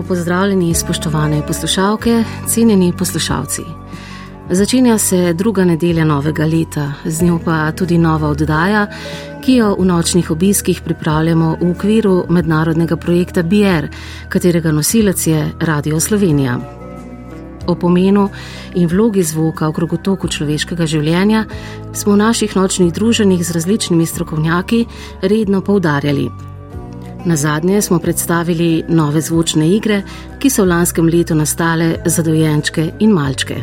Lepo pozdravljeni, spoštovane poslušalke, cenjeni poslušalci. Začenja se druga nedelja novega leta, z njo pa tudi nova oddaja, ki jo v nočnih obiskih pripravljamo v okviru mednarodnega projekta BR, katerega nosilec je Radio Slovenija. O pomenu in vlogi zvoka v krogotoku človeškega življenja smo v naših nočnih druženjih z različnimi strokovnjaki redno poudarjali. Na zadnje smo predstavili nove zvočne igre, ki so v lanskem letu nastale za dojenčke in malčke.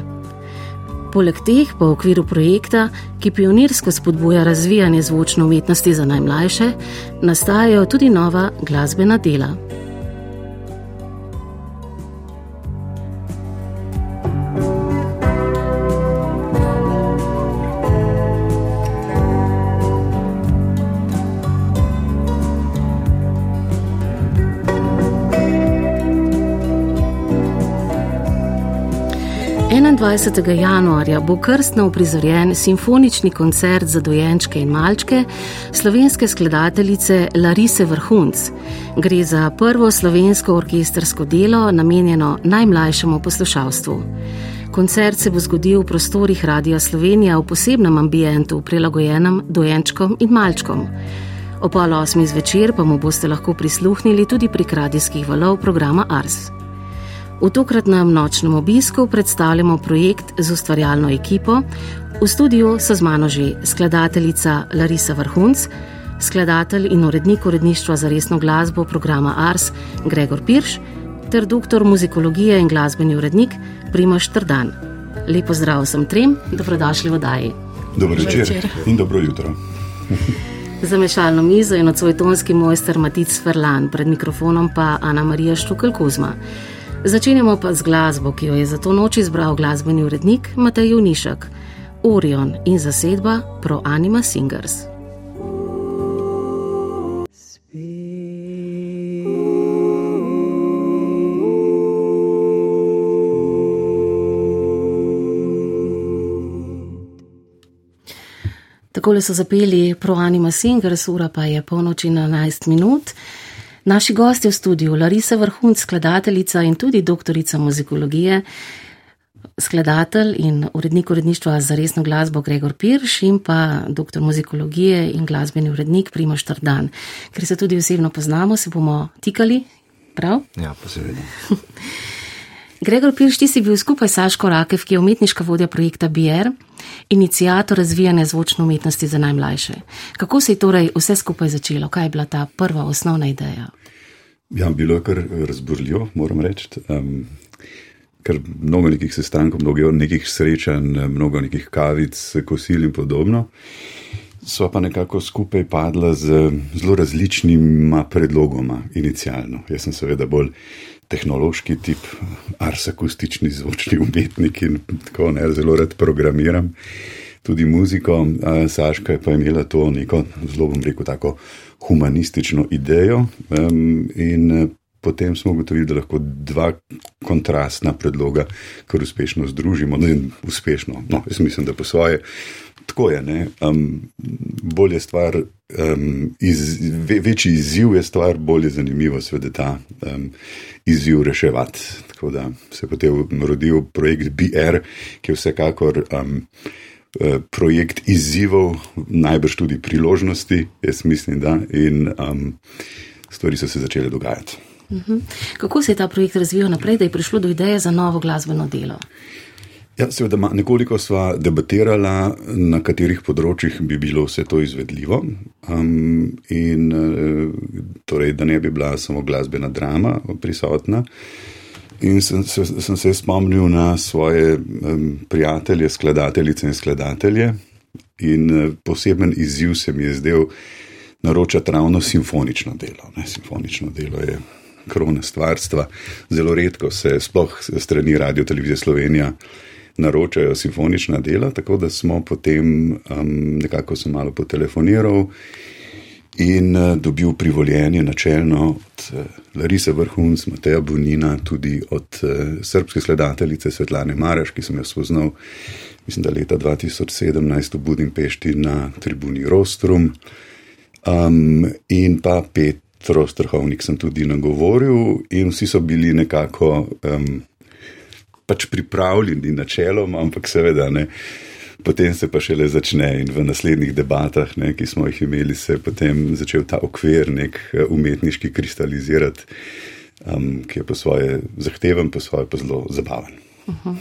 Poleg teh pa v okviru projekta, ki pionirsko spodbuja razvijanje zvočne umetnosti za najmlajše, nastajajo tudi nova glasbena dela. 21. januarja bo krstno uprizorjen simfonični koncert za dojenčke in malčke slovenske skladateljice Larise Vrhunc. Gre za prvo slovensko orkestersko delo, namenjeno najmlajšemu poslušalstvu. Koncert se bo zgodil v prostorih Radia Slovenija v posebnem ambientu, prilagojenem dojenčkom in malčkom. O pol osmi zvečer pa mu boste lahko prisluhnili tudi prek radijskih valov programa Ars. V tokratnem nočnem obisku predstavljamo projekt z ustvarjalno ekipo. V studiu so z mano že skladateljica Larisa Vrhunc, skladatelj in urednik uredništva za resno glasbo programa Ars Gregor Pirš ter doktor muzikologije in glasbeni urednik Primoš Trdan. Lepo zdrav vsem trem, dobrodošli v oddaji. Dobro večer in dobro jutro. Za mešalno mizo je nocoj tonski mojster Matic Ferlan, pred mikrofonom pa Ana Marija Štukal Kuzma. Začenjamo pa z glasbo, ki jo je za to noč izbral glasbeni urednik Matej Junišek, Orion in zasedba Pro Anima Singers. Takole so zapeli Pro Anima Singers, ura pa je polnoči na 11 minut. Naši gosti v studiu, Larisa Vrhunc, skladateljica in tudi doktorica muzikologije, skladatelj in urednik uredništva za resno glasbo Gregor Pirš in pa doktor muzikologije in glasbeni urednik Primoš Trdan. Ker se tudi osebno poznamo, se bomo tikali, prav? Ja, pa seveda. Gregor Pirš, ti si bil skupaj s Saško Rakev, ki je umetniška vodja projekta BR, inicijator razvijanja zvočne umetnosti za najmlajše. Kako se je torej vse skupaj začelo? Kaj je bila ta prva osnovna ideja? Ja, bilo je kar razburljivo, moram reči. Um, ker mnogo nekih sestankov, mnogo nekih srečanj, mnogo nekih kavic, kosil in podobno. So pa nekako skupaj padla z zelo različnima predlogoma, inicijalno. Jaz sem seveda bolj tehnološki tip, ars akustični zvočni umetnik in tako ne zelo rad programiram. Tudi muziko, Saška je pa imela to neko zelo, bom rekel, tako humanistično idejo. In potem smo ugotovili, da lahko dva kontrastna predloga kar uspešno združimo. In uspešno, no, jaz mislim, da po svoje. Tako je, um, bolje stvar, um, iz, ve, večji izziv je stvar, bolje zanimivo je ta um, izziv reševati. Tako da se je potem rodil projekt BR, ki je vsekakor um, projekt izzivov, najbrž tudi priložnosti, jaz mislim, da in um, stvari so se začele dogajati. Mhm. Kako se je ta projekt razvijal naprej, da je prišlo do ideje za novo glasbeno delo? Ja, seveda, nekoliko sva debatirala, na katerih področjih bi bilo vse to izvedljivo. Um, in uh, torej, da ne bi bila samo glasbena drama prisotna. In sem se, sem se spomnil na svoje um, prijatelje, skladateljice in skladatelje. In uh, poseben izziv se mi je zdel naročati ravno simfonično delo. Ne? Simfonično delo je krona stvarstva. Zelo redko se, sploh strani Radio Televizije Slovenija naročajo simfonična dela, tako da smo potem um, nekako se malo potelefoniral in uh, dobil privoljenje načelno od uh, Larise Vrhunc, Mateja Bunina, tudi od uh, srpske sledateljice Svetlane Maraš, ki sem jo spoznal, mislim, da leta 2017 v Budimpešti na tribuni Rostrum. Um, in pa Petro Strhovnik sem tudi nagovoril, in vsi so bili nekako um, pač pripravljeni načeloma, ampak seveda ne. Potem se pa šele začne in v naslednjih debatah, ne, ki smo jih imeli, se je potem začel ta okvir nek eh, umetniški kristalizirati, um, ki je po svoje zahteven, po svoje pa zelo zabaven. Uh -huh.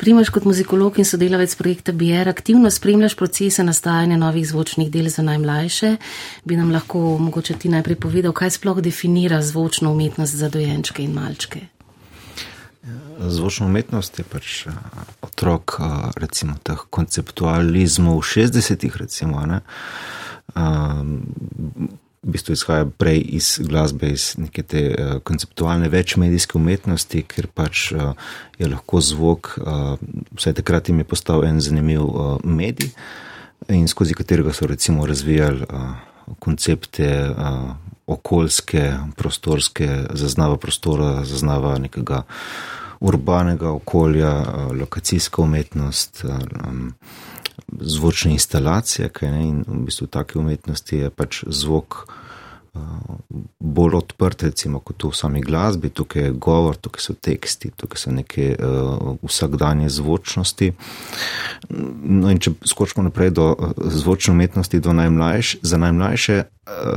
Primaš kot muzikolog in sodelavec projekta BR, aktivno spremljaš procese nastajanja novih zvočnih del za najmlajše. Bi nam lahko mogoče ti najprej povedal, kaj sploh definira zvočno umetnost za dojenčke in malčke? Zvočna umetnost je pač uh, otrok uh, recimo, teh konceptualizmov v 60-ih. Um, v bistvu izhaja prej iz glasbe, iz neke te uh, konceptualne večmedijske umetnosti, ker pač uh, je lahko zvok, uh, vsaj takrat jim je postal en zanimiv uh, medij in skozi katerega so razvijali uh, koncepte. Okoljske, prostorske, zaznava prostora, zaznava nekega urbanega okolja, eh, lokacijska umetnost, eh, zvočne instalacije, kaj ne, in v bistvu take umetnosti je pač zvok eh, bolj odprt, recimo, kot v sami glasbi, tukaj je govor, tukaj so teksti, tukaj so neke uh, vsakdanje zvočnosti. No in če skočimo naprej do zvočne umetnosti, do najmlajš, za najmlajše, uh,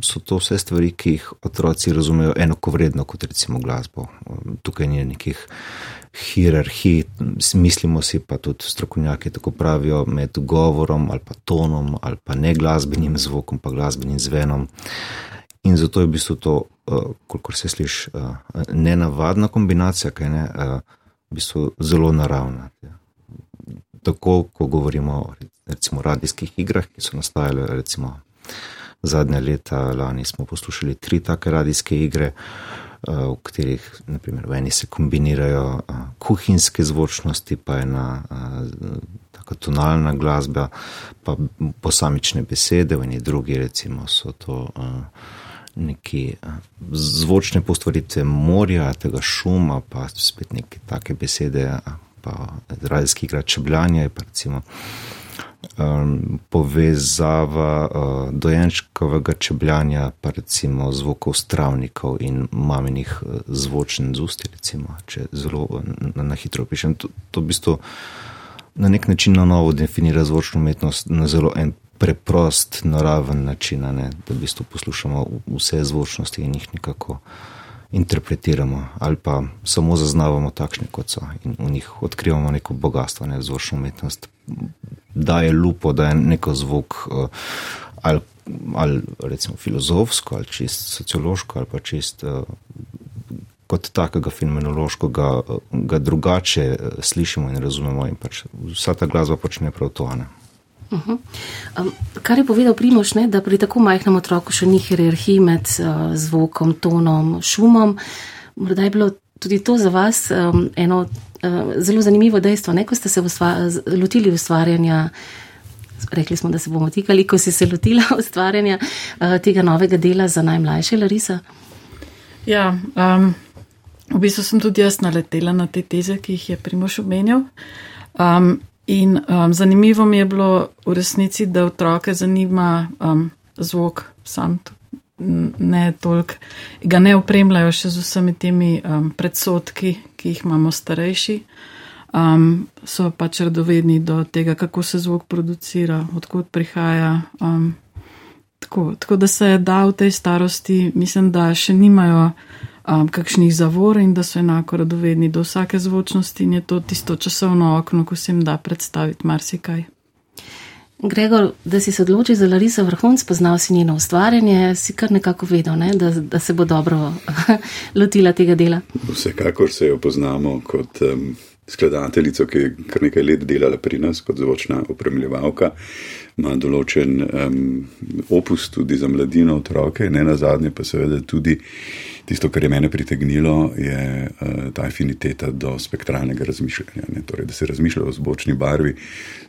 so to vse stvari, ki jih otroci razumejo enakovredno kot recimo glasbo. Tukaj ni nekih hierarhij, mislimo si pa tudi strokovnjaki tako pravijo med govorom ali pa tonom ali pa ne glasbenim zvokom, pa glasbenim zvenom. In zato je v bistvu to, eh, kolikor se sliši, eh, nenavadna kombinacija, kaj ne, eh, v bistvu zelo naravna. Tako, ko govorimo o radijskih igrah, ki so nastajale recimo zadnja leta, lani smo poslušali tri take radijske igre, eh, v katerih naprimer, v se kombinirajo eh, kuhinjske zvočnosti, pa ena eh, taka tonalna glasba, pa posamične besede, v eni drugi recimo so to neki zvočne postvaritve morja, tega šuma, pa spet neke take besede, pa radijski igra čebljanja je pa recimo um, povezava uh, dojenčkovega čebljanja, pa recimo zvokov stravnikov in maminih uh, zvočnih zusti, recimo, če zelo na, na hitro pišem. To, to v bistvu na nek način na novo definira zvočno umetnost na zelo en preprost, naraven način, ne, da v bistvu poslušamo vse zvočnosti in jih nekako interpretiramo ali pa samo zaznavamo takšne, kot so in v njih odkrivamo neko bogatstvo, ne zvočno umetnost. Da je lupo, da je neko zvok eh, ali, ali recimo filozofsko ali čist sociološko ali pa čist eh, kot takega fenomenološkega ga drugače eh, slišimo in razumemo in pač vsa ta glasba počne prav to. Ne? Uh -huh. um, kar je povedal Primoš, ne, da pri tako majhnem otroku še ni hierarhij med uh, zvokom, tonom, šumom. Morda je bilo tudi to za vas um, eno uh, zelo zanimivo dejstvo, ne, ko ste se ustva lotili ustvarjanja. Rekli smo, da se bomo tikali, ko si se lotila ustvarjanja uh, tega novega dela za najmlajše, Larisa. Ja, um, v bistvu sem tudi jaz naletela na te teze, ki jih je Primoš omenjal. Um, In um, zanimivo mi je bilo v resnici, da otroke zanima um, zvok, sam ne toliko, ga ne opremljajo še z vsemi temi um, predsotki, ki jih imamo starejši. Um, so pač radovedni do tega, kako se zvok producira, odkud prihaja. Um, tako, tako da se da v tej starosti, mislim, da še nimajo um, kakšnih zavor in da so enako radovedni do vsake zvočnosti in je to tisto časovno okno, ko se jim da predstaviti marsikaj. Gregor, da si se odločil za Lariso Vrhunc, poznal si njeno ustvarjanje, si kar nekako vedel, ne? da, da se bo dobro lotila tega dela. Vsekakor se jo poznamo kot um, skladateljico, ki je kar nekaj let delala pri nas kot zvočna opremljevalka. Ima določen um, opus tudi za mladino, otroke, ne na zadnje pa seveda tudi tisto, kar je mene pritegnilo, je uh, ta afiniteta do spektralnega razmišljanja. Torej, da se razmišlja o zvočni barvi.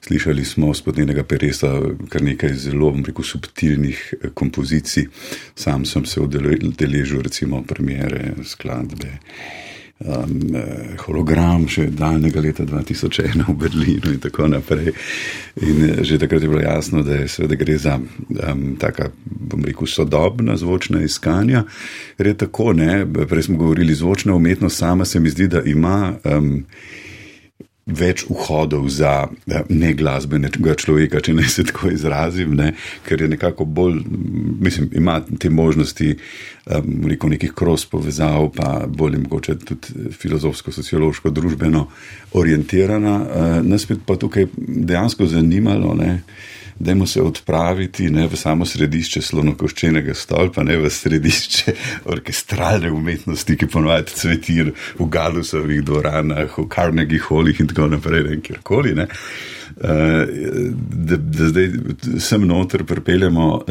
Slišali smo spodnjenega peresa kar nekaj zelo, rekel, subtilnih eh, kompozicij. Sam sem se udeležil recimo premiere skladbe um, hologram še daljnega leta 2001 v Berlinu in tako naprej. In eh, že takrat je bilo jasno, da, je, da gre za um, taka, bom rekel, sodobna zvočna iskanja. Ker je tako, ne, prej smo govorili, zvočna umetnost sama se mi zdi, da ima. Um, več vhodov za eh, ne glasbenega človeka, če naj se tako izrazim, ne, ker je nekako bolj, mislim, ima te možnosti um, nekih kros povezav, pa bolj mogoče tudi filozofsko, sociološko, družbeno orientirana. Uh, nas pa tukaj dejansko zanimalo. Ne, Dajmo se odpraviti ne, v samo središče slonokoščenega stolpa, ne v središče orkestralne umetnosti, ki ponovadi cveti v Galusovih dvoranah, v Carnegie Hallih in tako naprej, ne kjerkoli. Ne. Eh, da, da zdaj sem noter pripeljemo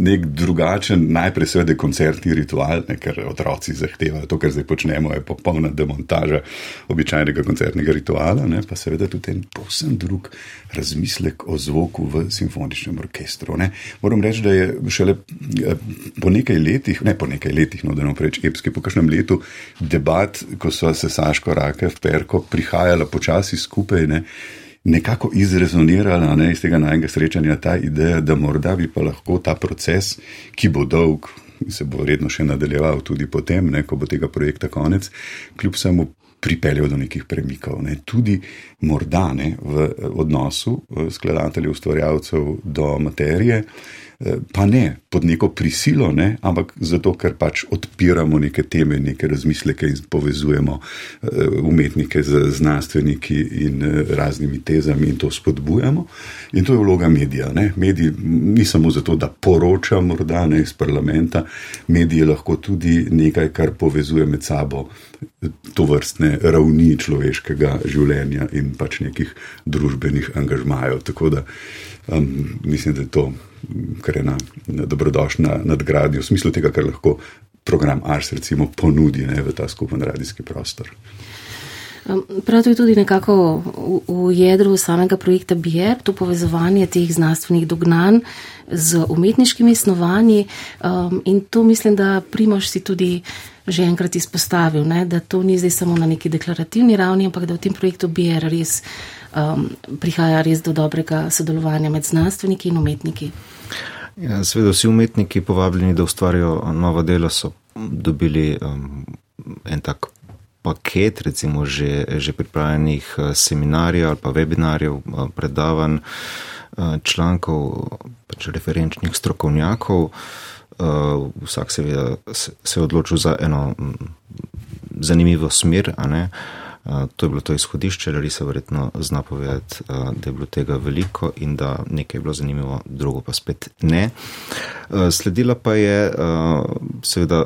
nek drugačen, najprej seveda koncertni ritual, ne, ker otroci zahtevajo to, kar zdaj počnemo, je popolna demontaža običajnega koncertnega rituala, ne, pa seveda tudi en povsem drug razmislek o zvoku v simfoničnem orkestru. Ne. Moram reči, da je šele eh, po nekaj letih, ne po nekaj letih, no da ne preveč epski, po kakšnem letu debat, ko so se Saško Rake v Perko prihajala počasi skupaj, ne, nekako izrezonirala ne, iz tega najnega srečanja ta ideja, da morda bi pa lahko ta proces, ki bo dolg in se bo vredno še nadaljeval tudi potem, ne, ko bo tega projekta konec, kljub samo pripeljal do nekih premikov. Ne. Tudi morda ne, v odnosu eh, skladateljev, ustvarjalcev do materije. Eh, pa ne pod neko prisilo, ne, ampak zato, ker pač odpiramo neke teme, neke razmisleke in povezujemo eh, umetnike z znanstveniki in eh, raznimi tezami in to spodbujamo. In to je vloga medija. Ne. Mediji ni samo zato, da poroča morda ne iz parlamenta, mediji lahko tudi nekaj, kar povezuje med sabo to vrstne ravni človeškega življenja in pač nekih družbenih angažmajev. Tako da um, mislim, da je to kar ena dobrodošla nadgradnja v smislu tega, kar lahko program Ars recimo ponudi ne, v ta skupen radijski prostor. Prav to je tudi nekako v, v jedru samega projekta BIER, to povezovanje teh znanstvenih dognanj z umetniškimi snovanji um, in to mislim, da Primož si tudi že enkrat izpostavil, ne, da to ni zdaj samo na neki deklarativni ravni, ampak da v tem projektu BIER res um, prihaja res do dobrega sodelovanja med znanstveniki in umetniki. Ja, Sveda vsi umetniki povabljeni, da ustvarijo novo delo, so dobili um, en tak paket, recimo že, že pripravljenih uh, seminarjev ali pa webinarjev, uh, predavanj, uh, člankov, pač referenčnih strokovnjakov. Vsak seveda se je odločil za eno zanimivo smer, ne. To je bilo to izhodišče, ali se verjetno zna povedati, da je bilo tega veliko in da nekaj je bilo zanimivo, drugo pa spet ne. Sledila pa je seveda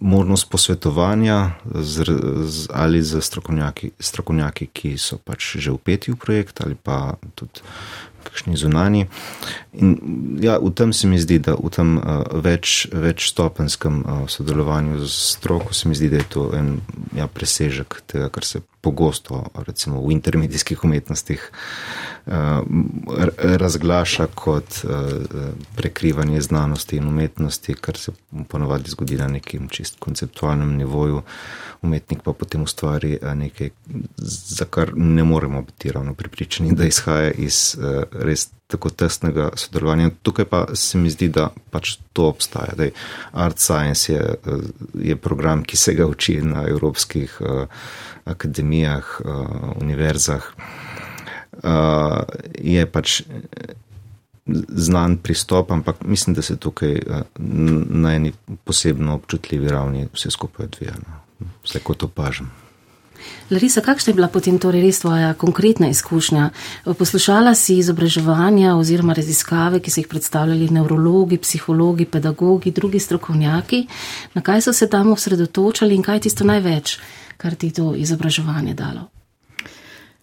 možnost posvetovanja z, z, ali z strokovnjaki, strokovnjaki, ki so pač že upeti v projekt ali pa tudi kakšni zunani. In ja, v tem se mi zdi, da v tem uh, več, večstopenskem uh, sodelovanju z stroko se mi zdi, da je to en ja, presežek tega, kar se pogosto, recimo v intermedijskih umetnostih, uh, razglaša kot uh, prekrivanje znanosti in umetnosti, kar se ponovadi zgodi na nekem čist konceptualnem nivoju. Umetnik pa potem ustvari nekaj, za kar ne moremo biti ravno pripričani, da izhaja iz res tako tesnega sodelovanja. Tukaj pa se mi zdi, da pač to obstaja. Dej, Art Science je, je program, ki se ga uči na evropskih uh, akademijah, uh, univerzah. Uh, je pač znan pristop, ampak mislim, da se tukaj uh, na eni posebno občutljivi ravni vse skupaj odvija. No. Vse kot opažam. Larisa, kakšna je bila potem torej res tvoja konkretna izkušnja? Poslušala si izobraževanja oziroma raziskave, ki so jih predstavljali nevrologi, psihologi, pedagogi, drugi strokovnjaki. Na kaj so se tam osredotočali in kaj je tisto največ, kar ti to izobraževanje dalo?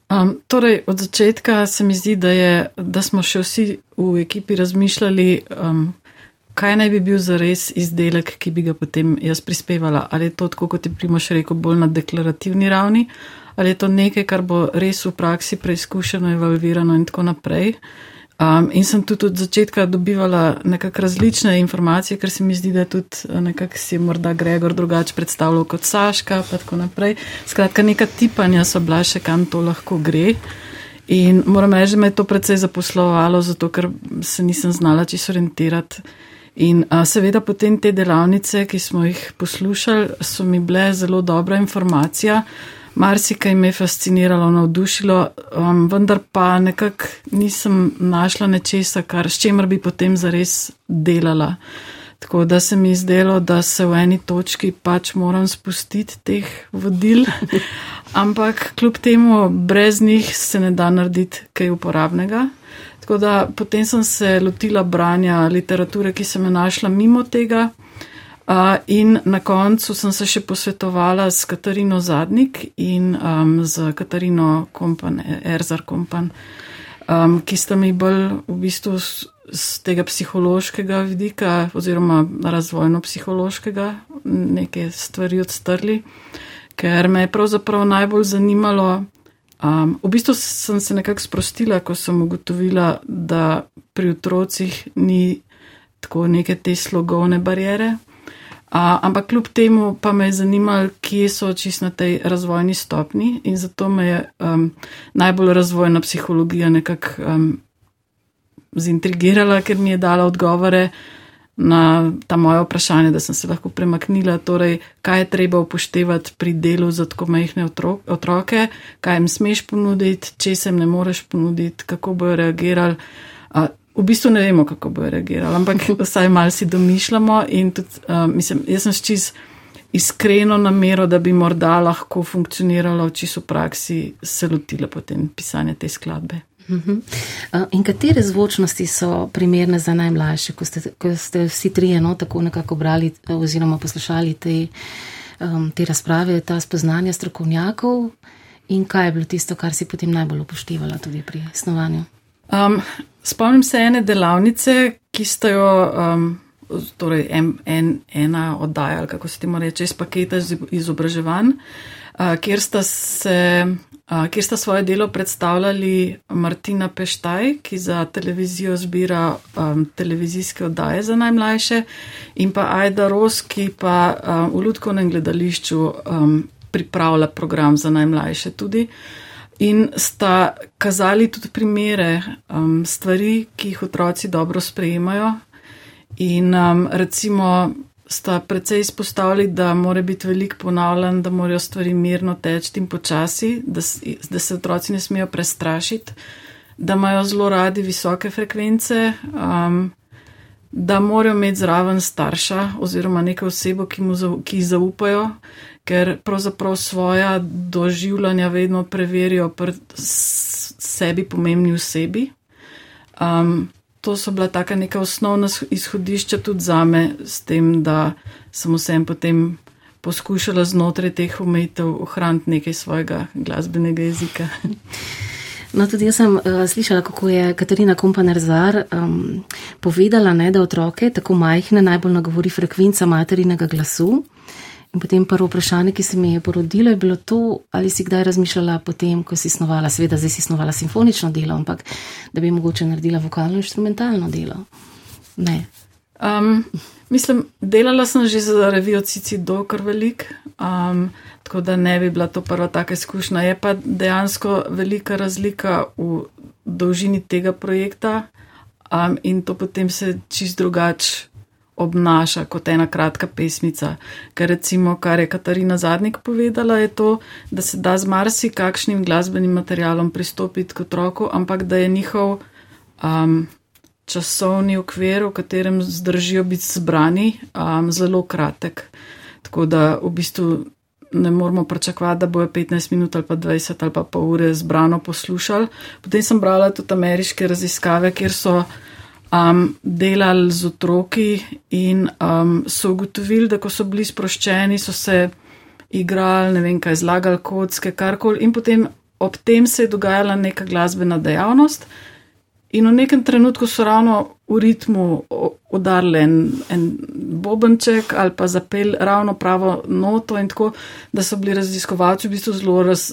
Um, torej, od začetka se mi zdi, da, je, da smo še vsi v ekipi razmišljali, um, kaj naj bi bil za res izdelek, ki bi ga potem jaz prispevala. Ali je to, tako kot je Primoš rekel, bolj na deklarativni ravni, ali je to nekaj, kar bo res v praksi preizkušeno, evalvirano in tako naprej. Um, in sem tudi od začetka dobivala nekakšne različne informacije, ker se mi zdi, da tudi eh, nekako si morda Gregor drugače predstavljal kot Saška, pa tako naprej. Skratka, neka tipanja so bila še, kam to lahko gre. In moram reči, da me je to precej zaposlovalo, zato ker se nisem znala čisto orientirati. In a, seveda potem te delavnice, ki smo jih poslušali, so mi bile zelo dobra informacija. Marsikaj me je fasciniralo, navdušilo, um, vendar pa nekako nisem našla nečesa, kar s čemer bi potem zares delala. Tako da se mi je zdelo, da se v eni točki pač moram spustiti teh vodil, ampak kljub temu brez njih se ne da narediti kaj uporabnega. Tako da potem sem se lotila branja literature, ki sem jo našla mimo tega. Uh, in na koncu sem se še posvetovala s Katarino Zadnik in um, z Katarino Kompan, Erzar Kompan, um, ki sta mi bolj v bistvu z, z tega psihološkega vidika oziroma razvojno-psihološkega neke stvari odstrli, ker me je pravzaprav najbolj zanimalo, Um, v bistvu sem se nekako sprostila, ko sem ugotovila, da pri otrocih ni tako neke te slogovne barijere. Uh, ampak kljub temu pa me je zanimalo, kje so čist na tej razvojni stopni in zato me je um, najbolj razvojna psihologija nekako um, zintrigirala, ker mi je dala odgovore na ta moja vprašanja, da sem se lahko premaknila, torej, kaj je treba upoštevati pri delu za tako majhne otroke, kaj jim smeš ponuditi, če se jim ne moreš ponuditi, kako bojo reagirali. A, v bistvu ne vemo, kako bojo reagirali, ampak vsaj mal si domišljamo in tudi, a, mislim, jaz sem čist iskreno namero, da bi morda lahko funkcioniralo čisto v praksi, se lotila potem pisanja te skladbe. Mhm. In katere zvočnosti so primerne za najmlajše, ko ste, ko ste vsi trije no, tako nekako brali oziroma poslušali te, um, te razprave, ta spoznanja strokovnjakov in kaj je bilo tisto, kar si potem najbolj upoštevala tudi pri snovanju? Um, spomnim se ene delavnice, ki ste jo, um, torej en, en, ena oddaja, kako se temu reče, iz paketa izobraževanj, uh, kjer sta se kjer sta svoje delo predstavljali Martina Peštaj, ki za televizijo zbira um, televizijske oddaje za najmlajše, in pa Aida Ros, ki pa um, v Ludkovnem gledališču um, pripravlja program za najmlajše tudi. In sta kazali tudi primere um, stvari, ki jih otroci dobro sprejemajo. In um, recimo sta precej izpostavili, da mora biti velik ponavljan, da morajo stvari mirno teči in počasi, da, da se otroci ne smejo prestrašiti, da imajo zelo radi visoke frekvence, um, da morajo imeti zraven starša oziroma neko osebo, ki, mu, ki zaupajo, ker pravzaprav svoja doživljanja vedno preverijo pri sebi pomembni osebi. Um, to so bila taka neka osnovna izhodišča tudi za me, s tem, da sem vsem potem poskušala znotraj teh umetov ohraniti nekaj svojega glasbenega jezika. No, tudi jaz sem uh, slišala, kako je Katarina Kompanerzar um, povedala, ne, da otroke tako majhne najbolj nagovori frekvenca materinega glasu. In potem prvo vprašanje, ki se mi je porodilo, je bilo to, ali si kdaj razmišljala potem, ko si snovala, seveda zdaj si snovala simfonično delo, ampak da bi mogoče naredila vokalno-instrumentalno delo. Ne. Um, mislim, delala sem že za revijo Cici do kar velik, um, tako da ne bi bila to prva taka izkušnja. Je pa dejansko velika razlika v dolžini tega projekta um, in to potem se čist drugače obnaša kot ena kratka pesmica. Ker recimo, kar je Katarina Zadnik povedala, je to, da se da z marsikakšnim glasbenim materialom pristopiti k otroku, ampak da je njihov um, časovni okvir, v katerem zdržijo biti zbrani, um, zelo kratek. Tako da v bistvu ne moramo pričakovati, da bojo 15 minut ali pa 20 ali pa pol ure zbrano poslušali. Potem sem brala tudi ameriške raziskave, kjer so um, delali z otroki in um, so ugotovili, da ko so bili sproščeni, so se igrali, ne vem kaj, zlagali kocke, karkoli in potem ob tem se je dogajala neka glasbena dejavnost. In v nekem trenutku so ravno v ritmu udarili en, en bobenček ali pa zapel ravno pravo noto in tako, da so bili raziskovalci v bistvu zelo raz,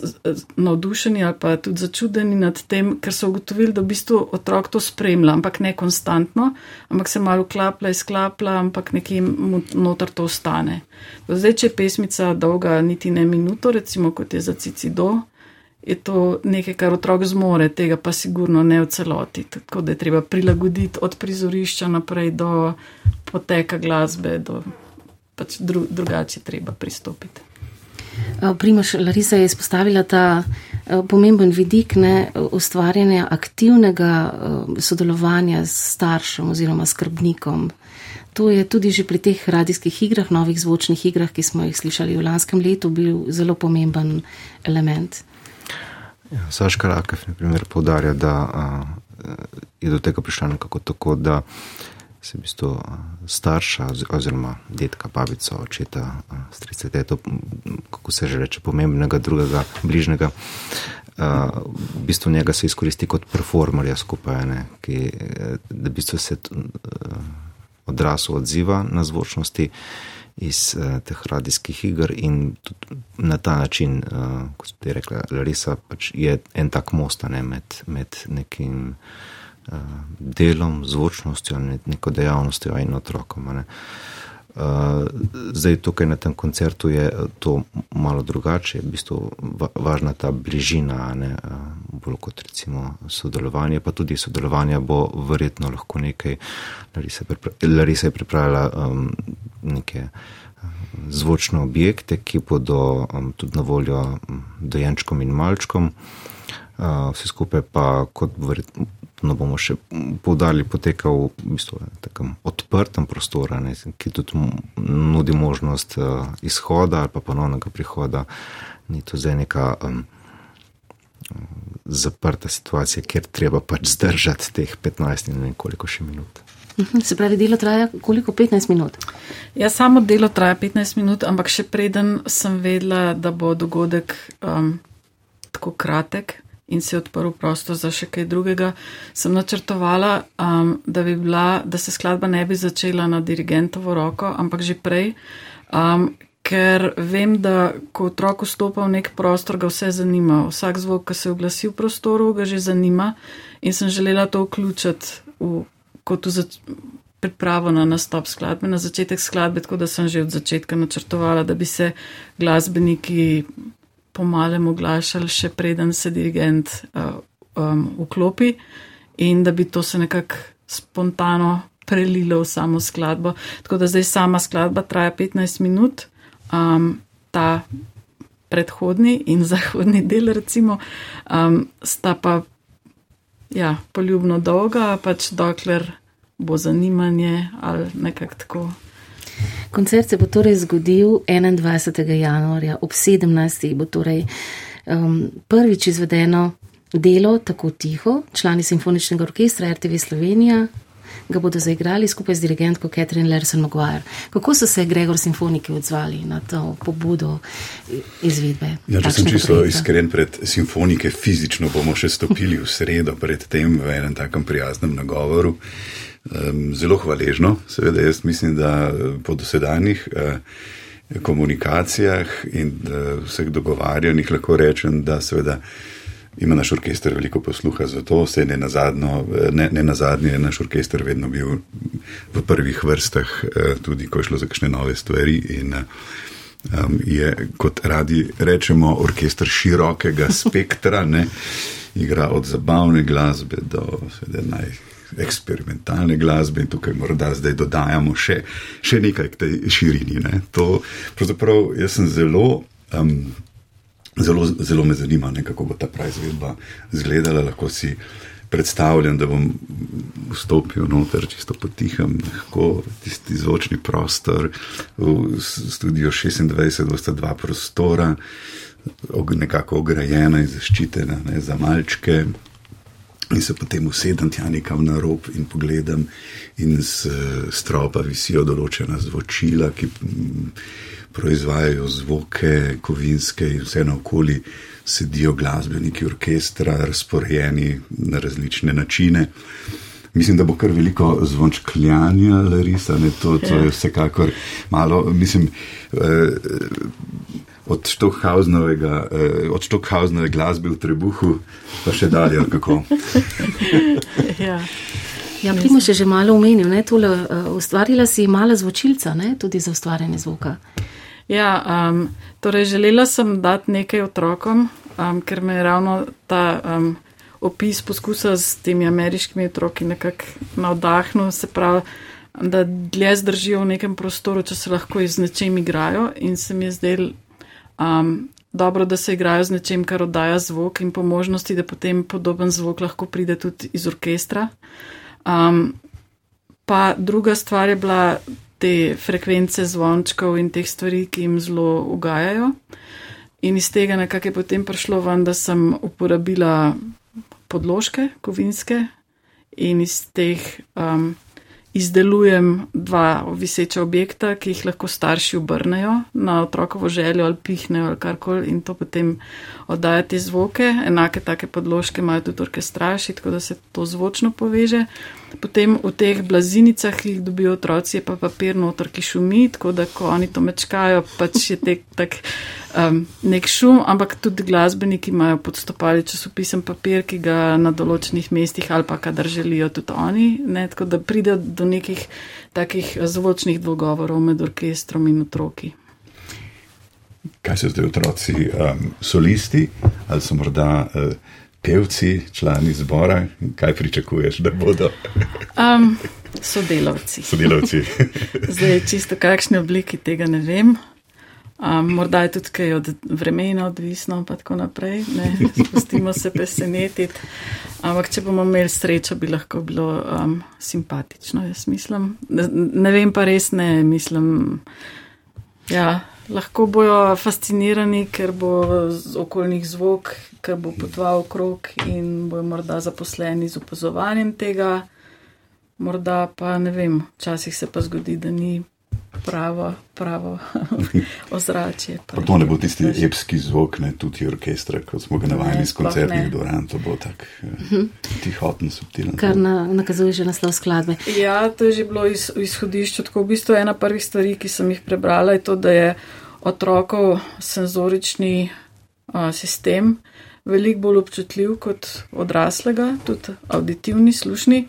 navdušeni ali pa tudi začudeni nad tem, ker so ugotovili, da v bistvu otrok to spremlja, ampak ne konstantno, ampak se malo klaplja, izklaplja, ampak nekje notar to ostane. Zdaj, če je pesmica dolga niti ne minuto, recimo kot je za Cicido, je to nekaj, kar otrok zmore, tega pa sigurno ne v celoti. Tako da je treba prilagoditi od prizorišča naprej do poteka glasbe, do pač dru, drugače treba pristopiti. Primaš, Larisa je izpostavila ta pomemben vidik ne, ustvarjanja aktivnega sodelovanja s staršem oziroma skrbnikom. To je tudi že pri teh radijskih igrah, novih zvočnih igrah, ki smo jih slišali v lanskem letu, bil zelo pomemben element. Ja, Saška Rakev povdarja, da a, je do tega prišlo nekako tako, da se bistvu starša oziroma detka, babica, očeta, strice, teto, kako se že reče, pomembnega drugega, bližnjega, a, v bistvu njega se izkoristi kot performerja skupaj, ne, ki, da v bistvu se odrasel odziva na zvočnosti iz uh, teh radijskih iger in na ta način, uh, kot ste rekli, Larisa, pač je en tak most ne, med, med nekim uh, delom, zvočnostjo, neko dejavnostjo in otrokom. Ne. Uh, zdaj, tukaj na tem koncertu je to malo drugače, v bistvu važna ta bližina, ne, uh, bolj kot recimo sodelovanje, pa tudi sodelovanje bo verjetno lahko nekaj. Larisa je pripravila um, neke um, zvočne objekte, ki bodo um, tudi na voljo dojenčkom in malčkom. Uh, vse skupaj pa, kot bomo še povdali, poteka v bistvu takem odprtem prostoru, ne, ki tudi nudi možnost uh, izhoda ali pa ponovnega prihoda. Ni to zdaj neka um, zaprta situacija, kjer treba pač zdržati teh 15 in ne vem koliko še minut. Mhm, se pravi, delo traja koliko? 15 minut. Ja, samo delo traja 15 minut, ampak še preden sem vedela, da bo dogodek um, tako kratek in se je odprl prostor za še kaj drugega, sem načrtovala, um, da, bi bila, da se skladba ne bi začela na dirigentovo roko, ampak že prej. Um, Ker vem, da ko otrok vstopa v nek prostor, ga vse zanima. Vsak zvok, ki se oglasi v prostoru, ga že zanima in sem želela to vključiti v kot v pripravo na nastop skladbe, na začetek skladbe, tako da sem že od začetka načrtovala, da bi se glasbeniki pomalem oglašali, še preden se dirigent uh, um, vklopi in da bi to se nekako spontano prelilo v samo skladbo. Tako da zdaj sama skladba traja 15 minut, um, ta predhodni in zahodni del, recimo, um, sta pa ja, poljubno dolga, pač dokler bo zanimanje ali nekako tako. Koncert se bo torej zgodil 21. januarja ob 17. bo torej um, prvič izvedeno delo tako tiho, člani simfoničnega orkestra RTV Slovenija, ga bodo zaigrali skupaj z dirigentko Catherine Larson Maguire. Kako so se Gregor simfoniki odzvali na to pobudo izvedbe? Ja, če sem čisto projekta? iskren pred simfonike, fizično bomo še stopili v sredo pred tem v enem takem prijaznem nagovoru. Zelo hvaležno, seveda jaz mislim, da po dosedanjih eh, komunikacijah in eh, vseh dogovarjanjih lahko rečem, da seveda ima naš orkester veliko posluha za to, vse ne na, zadnjo, ne, ne na zadnje je naš orkester vedno bil v prvih vrstah, eh, tudi ko je šlo za kakšne nove stvari in um, je, kot radi rečemo, orkester širokega spektra, ne, igra od zabavne glasbe do naj. Eksperimentalne glasbe in tukaj morda zdaj dodajamo še, še nekaj k tej širini. Ne. To, pravzaprav, jaz sem zelo um, Zelo, zelo me zanima, ne, kako bo ta pravi izvedba izgledala. Lahko si predstavljam, da bom vstopil noter, čisto potihem, lahko tisti zvočni prostor. V studio 26 bosta dva prostora, nekako ograjena in zaščitena ne, za malčke. In se potem usedem tja nekam na rob in pogledam, in z stropa visijo določena zvočila, ki proizvajajo zvoke, kovinske in vse naokoli sedijo glasbeniki orkestra, razporejeni na različne načine. Mislim, da bo kar veliko zvončkljanja, Larisa, ne, to, to je ja. vsekakor malo, mislim, eh, od Štokhausnovega, eh, od Štokhausnove glasbe v Trebuhu, pa še dalje, kako. ja. Ja, Primo še že malo omenil, ne, tole, uh, ustvarila si mala zvočilca, ne, tudi za ustvarjanje zvoka. Ja, um, torej želela sem dati nekaj otrokom, um, ker me je ravno ta um, opis poskusa s temi ameriškimi otroki nekako navdahnil, se pravi, da dlje zdržijo v nekem prostoru, če se lahko z nečem igrajo in se mi je zdel um, dobro, da se igrajo z nečem, kar oddaja zvok in po možnosti, da potem podoben zvok lahko pride tudi iz orkestra. Um, pa druga stvar je bila te frekvence zvončkov in teh stvari, ki jim zelo ugajajo. In iz tega nekako je potem prišlo ven, da sem uporabila podložke, kovinske in iz teh um, izdelujem dva viseča objekta, ki jih lahko starši obrnejo na otrokovo željo ali pihnejo ali karkoli in to potem oddaja te zvoke. Enake take podložke imajo tudi orkestraši, tako da se to zvočno poveže. Potem v teh blazinicah, ki jih dobijo otroci, je pa papir notor, ki šumi, tako da ko oni to mečkajo, pač je tek tak um, nek šum, ampak tudi glasbeniki imajo podstopali časopisen papir, ki ga na določenih mestih ali pa kadar želijo tudi oni, ne, tako da pride do nekih takih zvočnih dogovorov med orkestrom in otroki. Kaj so zdaj otroci, um, solisti ali so morda uh, pevci, člani zbora? Kaj pričakuješ, da bodo? um, sodelavci. sodelavci. zdaj, čisto kakšne obliki tega ne vem. Um, morda je tudi kaj od vremena odvisno, pa tako naprej. Ne, spustimo se presenetiti. Ampak, če bomo imeli srečo, bi lahko bilo um, simpatično, jaz mislim. Ne, ne vem pa res ne, mislim. Ja, lahko bojo fascinirani, ker bo okoljnih zvok, ker bo potval okrog in bojo morda zaposleni z opazovanjem tega. Morda pa ne vem, včasih se pa zgodi, da ni pravo, pravo ozračje. Pa to ne bo tisti epski zvok, ne tudi orkestra, kot smo ga navajeni iz koncertnih dvoran, to bo tak uh, tihoten, subtilen. Kar na, nakazuje že naslov skladbe. Ja, to je že bilo iz, izhodišče. Tako v bistvu ena prvih stvari, ki sem jih prebrala, je to, da je otrokov senzorični uh, sistem veliko bolj občutljiv kot odraslega, tudi auditivni, slušni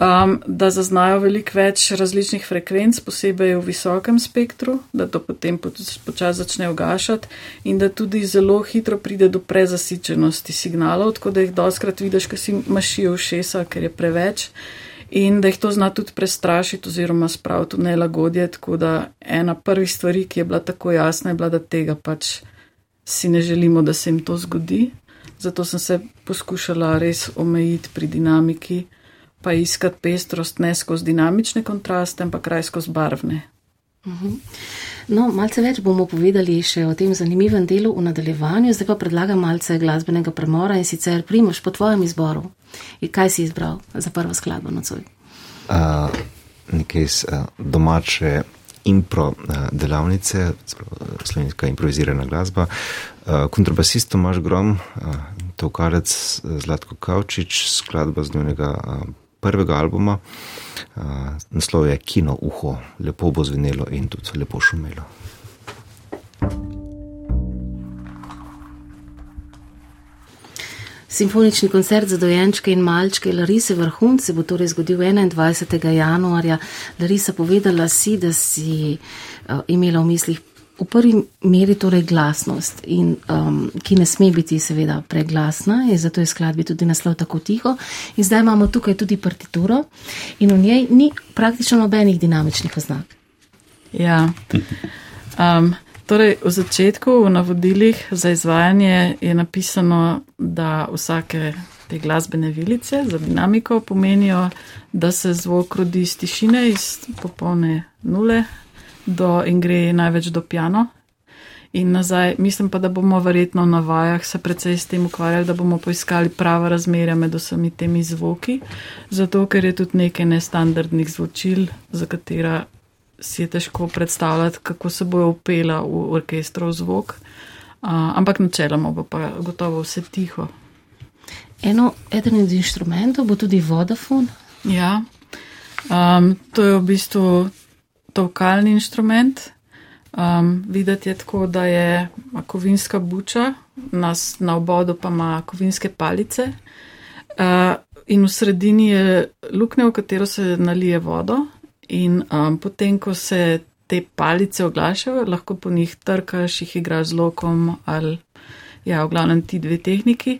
um, da zaznajo veliko več različnih frekvenc, posebej v visokem spektru, da to potem počasi začne ugašati in da tudi zelo hitro pride do prezasičenosti signalov, tako da jih doskrat vidiš, ker si mašijo všesa, ker je preveč. In da jih to zna tudi prestrašiti oziroma spraviti v nelagodje, tako da ena prvih stvari, ki je bila tako jasna, je bila, da tega pač si ne želimo, da se jim to zgodi. Zato sem se poskušala res omejiti pri dinamiki pa iskati pestrost ne skozi dinamične kontraste, ampak kraj skozi barvne. Mhm. No, malce več bomo povedali še o tem zanimivem delu v nadaljevanju, zdaj pa predlagam malce glasbenega premora in sicer primoš po tvojem izboru. In kaj si izbral za prvo skladbo nocoj? Uh, nekaj iz uh, domače impro uh, delavnice, slovenska improvizirana glasba. Uh, kontrabasist Tomaš Grom, uh, tokarec Zlatko Kavčič, skladba z njega uh, prvega albuma. Uh, naslov je Kino uho, lepo bo zvenelo in tudi lepo šumelo. Simfonični koncert za dojenčke in malčke Larise Vrhunc se bo torej zgodil 21. januarja. Larisa, povedala si, da si uh, imela v mislih v prvi meri torej glasnost, in, um, ki ne sme biti seveda preglasna, in zato je skladbi tudi naslov tako tiho. In zdaj imamo tukaj tudi partituro in v njej ni praktično nobenih dinamičnih oznak. Ja. Um, torej, v začetku, v navodilih za izvajanje je napisano, da vsake te glasbene vilice za dinamiko pomenijo, da se zvok rodi iz tišine, iz popolne nule do in gre največ do piano. In nazaj, mislim pa, da bomo verjetno na vajah se precej s tem ukvarjali, da bomo poiskali prava razmerja med vsemi temi zvoki, zato ker je tudi nekaj nestandardnih zvočil, za katera si je težko predstavljati, kako se bojo upela v orkestrov zvok. Uh, ampak načeloma bo pa gotovo vse tiho. Eno, eden od inštrumentov bo tudi vodafon. Ja, um, to je v bistvu tokalni inštrument. Um, videti je tako, da je kovinska buča, nas na obodu pa ima kovinske palice. Uh, in v sredini je luknja, v katero se nalije vodo. In um, potem, ko se te palice oglašajo, lahko po njih trkaš, jih igraš z lokom ali ja, v glavnem ti dve tehniki.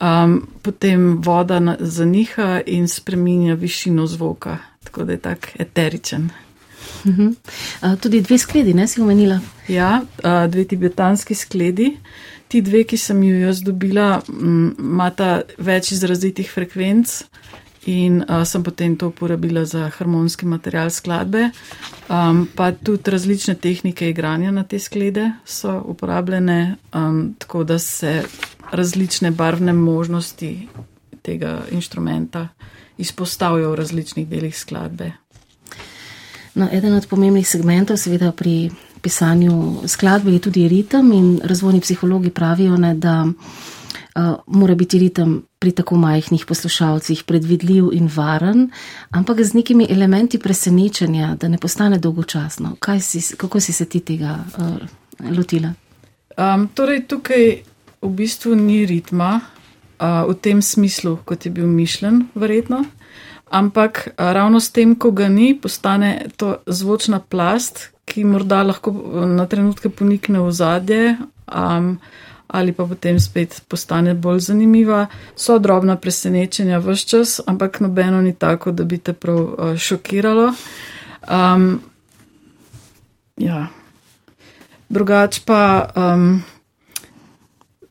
Um, potem voda zaniha in spreminja višino zvoka, tako da je tak eteričen. Uh -huh. uh, tudi dve skledi, ne si omenila? Ja, uh, dve tibetanski skledi. Ti dve, ki sem jo jaz dobila, imata več izrazitih frekvenc in uh, sem potem to uporabila za harmonski material skladbe. Um, pa tudi različne tehnike igranja na te sklede so uporabljene, um, tako da se različne barvne možnosti tega inštrumenta izpostavljajo v različnih delih skladbe. No, eden od pomembnih segmentov, seveda, pri pisanju skladbe je tudi ritem, in razvojni psihologi pravijo, ne, da uh, mora biti ritem pri tako majhnih poslušalcih predvidljiv in varen, ampak z nekimi elementi presenečenja, da ne postane dolgočasno. Si, kako si se ti tega uh, lotila? Um, torej, tukaj v bistvu ni ritma uh, v tem smislu, kot je bil mišljen, verjetno. Ampak ravno s tem, ko ga ni, postane to zvočna plast, ki morda lahko na trenutke ponikne v zadje. Um, ali pa potem spet postane bolj zanimiva. So drobna presenečenja v vse čas, ampak nobeno ni tako, da bi te prav uh, šokiralo. Um, ja. Drugač pa um,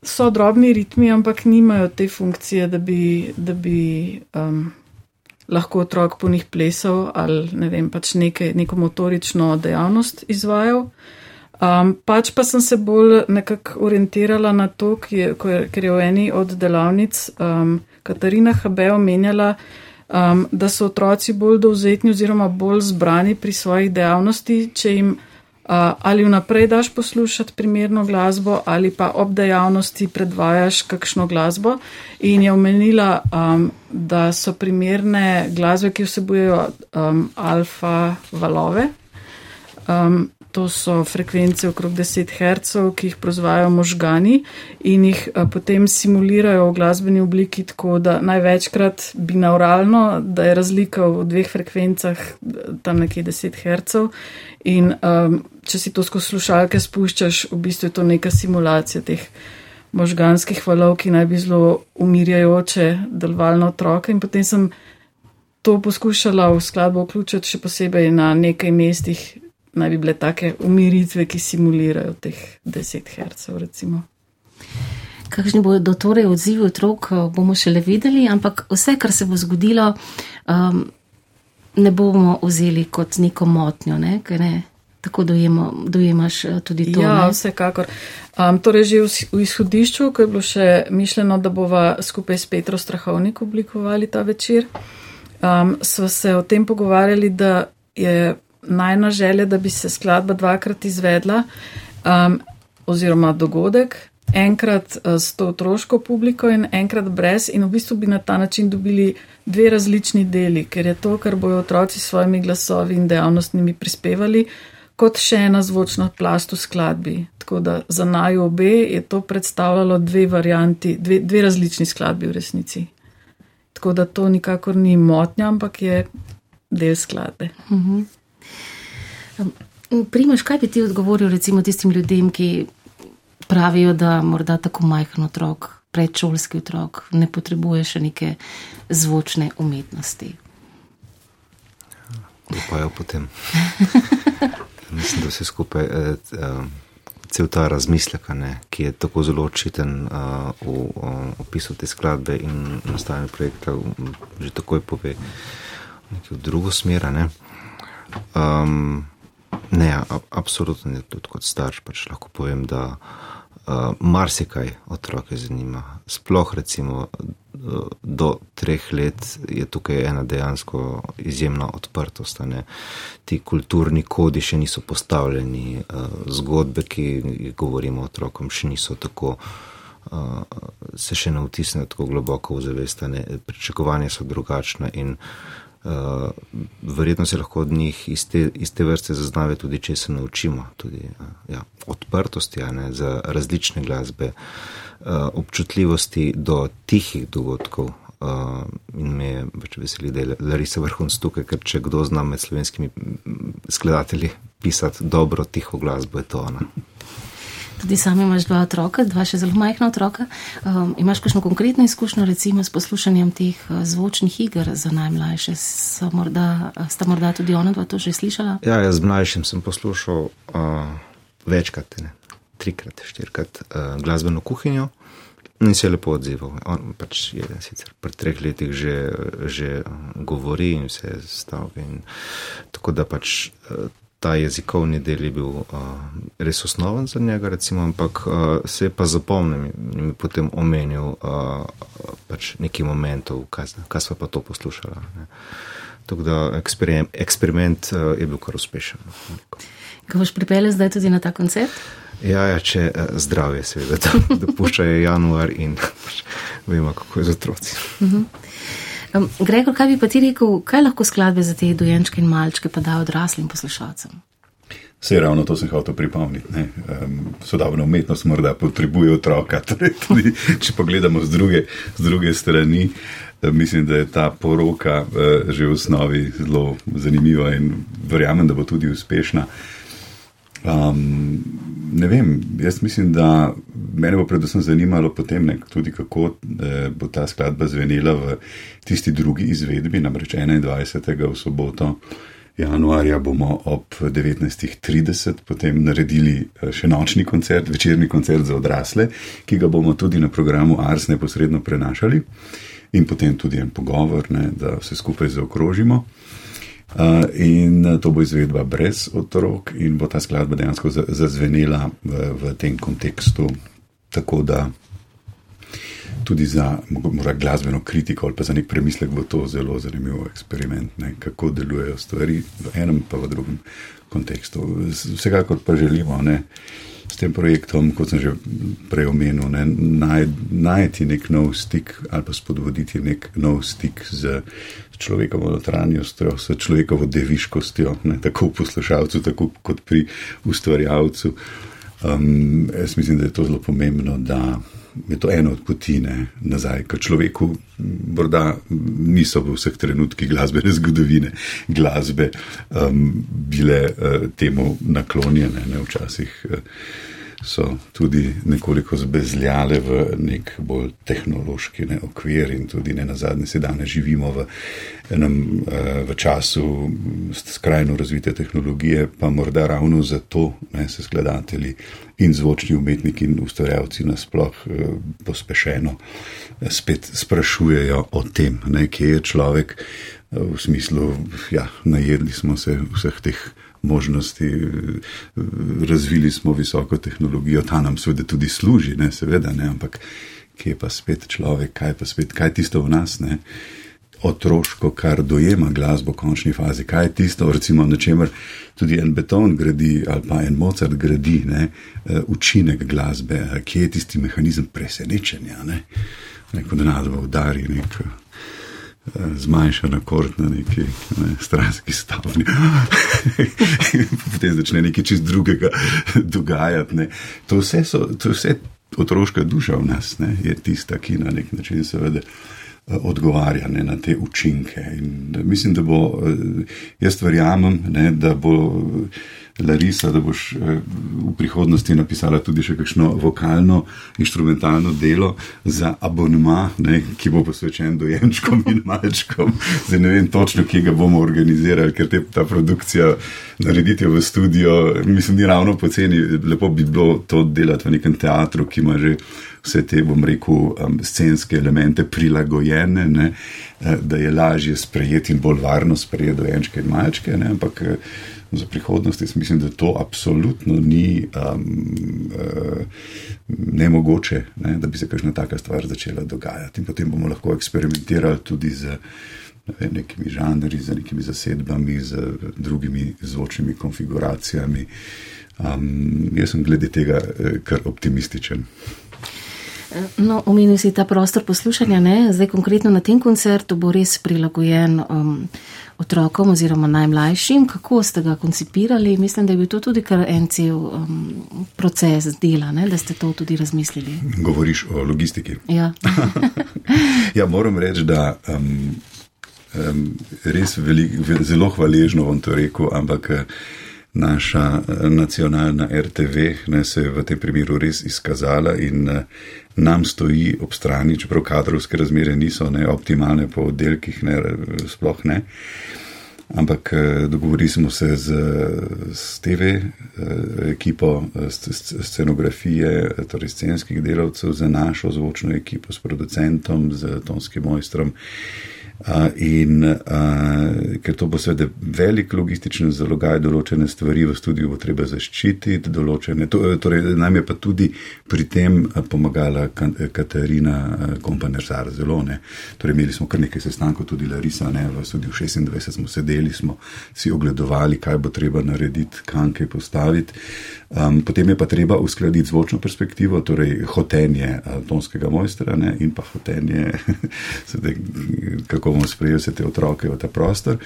so drobni ritmi, ampak nimajo te funkcije, da bi, da bi um, lahko otrok po njih plesal ali ne vem, pač nekaj, neko motorično dejavnost izvajal. Um, pač pa sem se bolj nekako orientirala na to, je, ker je v eni od delavnic um, Katarina Habe omenjala, um, da so otroci bolj dovzetni oziroma bolj zbrani pri svojih dejavnosti, če jim ali vnaprej daš poslušati primerno glasbo ali pa ob dejavnosti predvajaš kakšno glasbo. In je omenila, um, da so primerne glasbe, ki vsebujejo um, alfa valove. Um, to so frekvence okrog 10 Hz, ki jih proizvajajo možgani in jih eh, potem simulirajo v glasbeni obliki tako, da največkrat binauralno, da je razlika v dveh frekvencah tam nekje 10 Hz. In a, če si to skozi slušalke spuščaš, v bistvu je to neka simulacija teh možganskih valov, ki naj bi zelo umirjajoče delovali na otroke. In potem sem to poskušala v skladbo vključiti še posebej na nekaj mestih naj bi bile take umiritve, ki simulirajo teh 10 Hz. Kakšni bodo torej odzivi otrok, bomo šele videli, ampak vse, kar se bo zgodilo, um, ne bomo vzeli kot neko motnjo, ne? ne? tako dojemo, dojemaš uh, tudi to. Ja, ne? vsekakor. Um, torej, že v, v izhodišču, ko je bilo še mišljeno, da bova skupaj s Petro Strahovnik oblikovali ta večer, um, smo se o tem pogovarjali, da je najna želja, da bi se skladba dvakrat izvedla, um, oziroma dogodek, enkrat uh, s to otroško publiko in enkrat brez, in v bistvu bi na ta način dobili dve različni deli, ker je to, kar bojo otroci s svojimi glasovi in dejavnostnimi prispevali, kot še ena zvočna plast v skladbi. Tako da za naj obe je to predstavljalo dve varianti, dve, dve različni skladbi v resnici. Tako da to nikakor ni motnja, ampak je del skladbe. Uh mhm. -huh. Primaš, kaj bi ti odgovoril recimo tistim ljudem, ki pravijo, da morda tako majhen otrok, predšolski otrok, ne potrebuje še neke zvočne umetnosti? Upajo potem. Mislim, da vse skupaj eh, eh, cel ta razmislek, ne, ki je tako zelo očiten uh, v opisu te skladbe in nastajanju projekta, že takoj pove v drugo smer. Um, ne absolutno ne tudi kot starš, pač lahko povem, da uh, marsikaj otroke zanima. Sploh recimo do treh let je tukaj ena dejansko izjemna odprtost. Ti kulturni kodi še niso postavljeni, uh, zgodbe, ki govorimo otrokom, še niso tako. Uh, se še ne vtisne tako globoko v zavest, pričakovanja so drugačna in uh, verjetno se lahko od njih iz te, iz te vrste zaznave tudi, če se naučimo, tudi uh, ja, odprtosti ne, za različne glasbe. Uh, občutljivosti do tihih dogodkov. Uh, in me je pač veseli, da je Larisa vrhunc tukaj, ker če kdo zna med slovenskimi skladatelji pisati dobro, tiho glasbo, je to ona. Tudi sam imaš dva otroka, dva še zelo majhna otroka. Um, imaš kakšno konkretno izkušnjo, recimo, s poslušanjem teh uh, zvočnih iger za najmlajše? Morda, sta morda tudi ona dva to že slišala? Ja, jaz z mlajšim sem poslušal uh, večkrat. Ne trikrat, štirikrat uh, glasbeno kuhinjo in se je lepo odzival. On pač je sicer pri treh letih že, že uh, govori in vse stavke. In, tako da pač uh, ta jezikovni del je bil uh, res osnoven za njega, recimo, ampak uh, se je pa zapomnil in mi potem omenil uh, pač nekaj momentov, kaj, kaj sva pa to poslušala. Ne. Tako da eksperiment, eksperiment uh, je bil kar uspešen. Ko boš pripeljal zdaj tudi na ta koncert? Ja, ja če uh, zdravje, seveda, da dopuščajo januar in vemo, kako je z otroci. Uh -huh. Um, Gregor, kaj bi pa ti rekel, kaj lahko skladbe za te dojenčke in malčke pa da odraslim poslušalcem? Vse ravno to sem hotel pripomniti. Um, sodobna umetnost morda potrebuje otroka. Torej, tudi, če pogledamo z druge, z druge strani, mislim, da je ta poroka uh, že v osnovi zelo zanimiva in verjamem, da bo tudi uspešna. Um, ne vem, jaz mislim, da me bo predvsem zanimalo potem, ne, tudi kako eh, bo ta skladba zvenela v tisti drugi izvedbi, namreč 21. v soboto. Januarja bomo ob 19.30 potem naredili eh, še nočni koncert, večerni koncert za odrasle, ki ga bomo tudi na programu Ars neposredno prenašali in potem tudi en pogovor, ne, da vse skupaj zaokrožimo. In to bo izvedba brez otrok, in bo ta skladba dejansko zazvenela v, v tem kontekstu, tako da tudi za morda glasbeno kritiko ali pa za nek premislek bo to zelo zanimiv eksperiment, ne, kako delujejo stvari v enem pa v drugem kontekstu. Vsekakor pa želimo. Ne, s tem projektom, kot sem že prej omenil, ne, naj, najti nek nov stik ali pa spodbuditi nek nov stik z človekovo notranjostjo, s človekovo deviškostjo, ne, tako v poslušalcu, tako kot pri ustvarjalcu. Um, jaz mislim, da je to zelo pomembno, da je to ena od poti ne, nazaj k človeku. Morda niso v vseh trenutkih glasbene zgodovine glasbe um, bile uh, temu naklonjene, ne včasih. Uh, so tudi nekoliko zbezljale v nek bolj tehnološki ne, okvir in tudi ne na zadnje se danes živimo v enem eh, v času skrajno razvite tehnologije, pa morda ravno zato ne, se skladatelji in zvočni umetniki in ustvarjalci nasploh eh, pospešeno eh, spet sprašujejo o tem, ne, kje je človek v smislu, ja, najedli smo se vseh teh možnosti, razvili smo visoko tehnologijo, ta nam seveda tudi služi, ne, seveda, ne, ampak kje pa spet človek, kaj pa spet, kaj tisto v nas, ne, otroško, kar dojema glasbo v končni fazi, kaj tisto, recimo, na čemer tudi en beton gradi ali pa en Mozart gradi, ne, eh, učinek glasbe, kje je tisti mehanizem presenečenja, ne, neko denadvo udari, neko zmanjšan akord na neki ne, stranski stavni. Potem začne nekaj čist drugega dogajati. Ne. To vse so, to vse otroška duša v nas, ne, je tista, ki na nek način seveda eh, odgovarja ne, na te učinke. In mislim, da bo, eh, jaz verjamem, ne, da bo Larisa, da boš eh, v prihodnosti napisala tudi še kakšno vokalno, instrumentalno delo za abonma, ne, ki bo posvečen dojenčkom in malčkom. Zdaj ne vem točno, kje ga bomo organizirali, ker te, ta produkcija narediti v studio, mislim, ni ravno poceni. Lepo bi bilo to delati v nekem teatru, ki ima že vse te, bom rekel, um, scenske elemente prilagojene, ne, eh, da je lažje sprejeti in bolj varno sprejeti dojenčke in malčke. Ne, ampak, za prihodnost. Jaz mislim, da to absolutno ni um, uh, nemogoče, ne, da bi se kakšna taka stvar začela dogajati. In potem bomo lahko eksperimentirali tudi z ne, nekimi žanri, z nekimi zasedbami, z drugimi zvočnimi konfiguracijami. Um, jaz sem glede tega eh, kar optimističen. No, omenil si ta prostor poslušanja, ne? zdaj konkretno na tem koncertu bo res prilagojen um, otrokom oziroma najmlajšim. Kako ste ga koncipirali? Mislim, da je bil to tudi kar en cel um, proces dela, ne? da ste to tudi razmislili. Govoriš o logistiki. Ja, ja moram reči, da. Um, Um, res velik, zelo hvaležno bom to rekel, ampak eh, naša eh, nacionalna RTV ne, se je v tem primeru res izkazala in uh, nam stoji ob strani, čeprav kadrovske razmere niso ne, optimalne po oddelkih, ne, sploh ne. Ampak eh, dogovorili smo se z, z TV eh, ekipo, z scenografije, torej scenskih delavcev, z našo zvočno ekipo, s producentom, z tonskim mojstrom. In uh, ker to bo seveda velik logističen zalogaj, določene stvari v studiu bo treba zaščititi, določene, to, torej nam je pa tudi pri tem pomagala Katarina Kompanerzar zelo. Ne. Torej imeli smo kar nekaj sestankov, tudi Larisa, ne, v studiu 26 smo sedeli, smo si ogledovali, kaj bo treba narediti, kam kaj postaviti. Um, potem je pa treba uskladiti zvočno perspektivo, torej hotenje tonskega mojstra ne, in pa hotenje, sedaj, kako bomo sprejeli vse te otroke v ta prostor.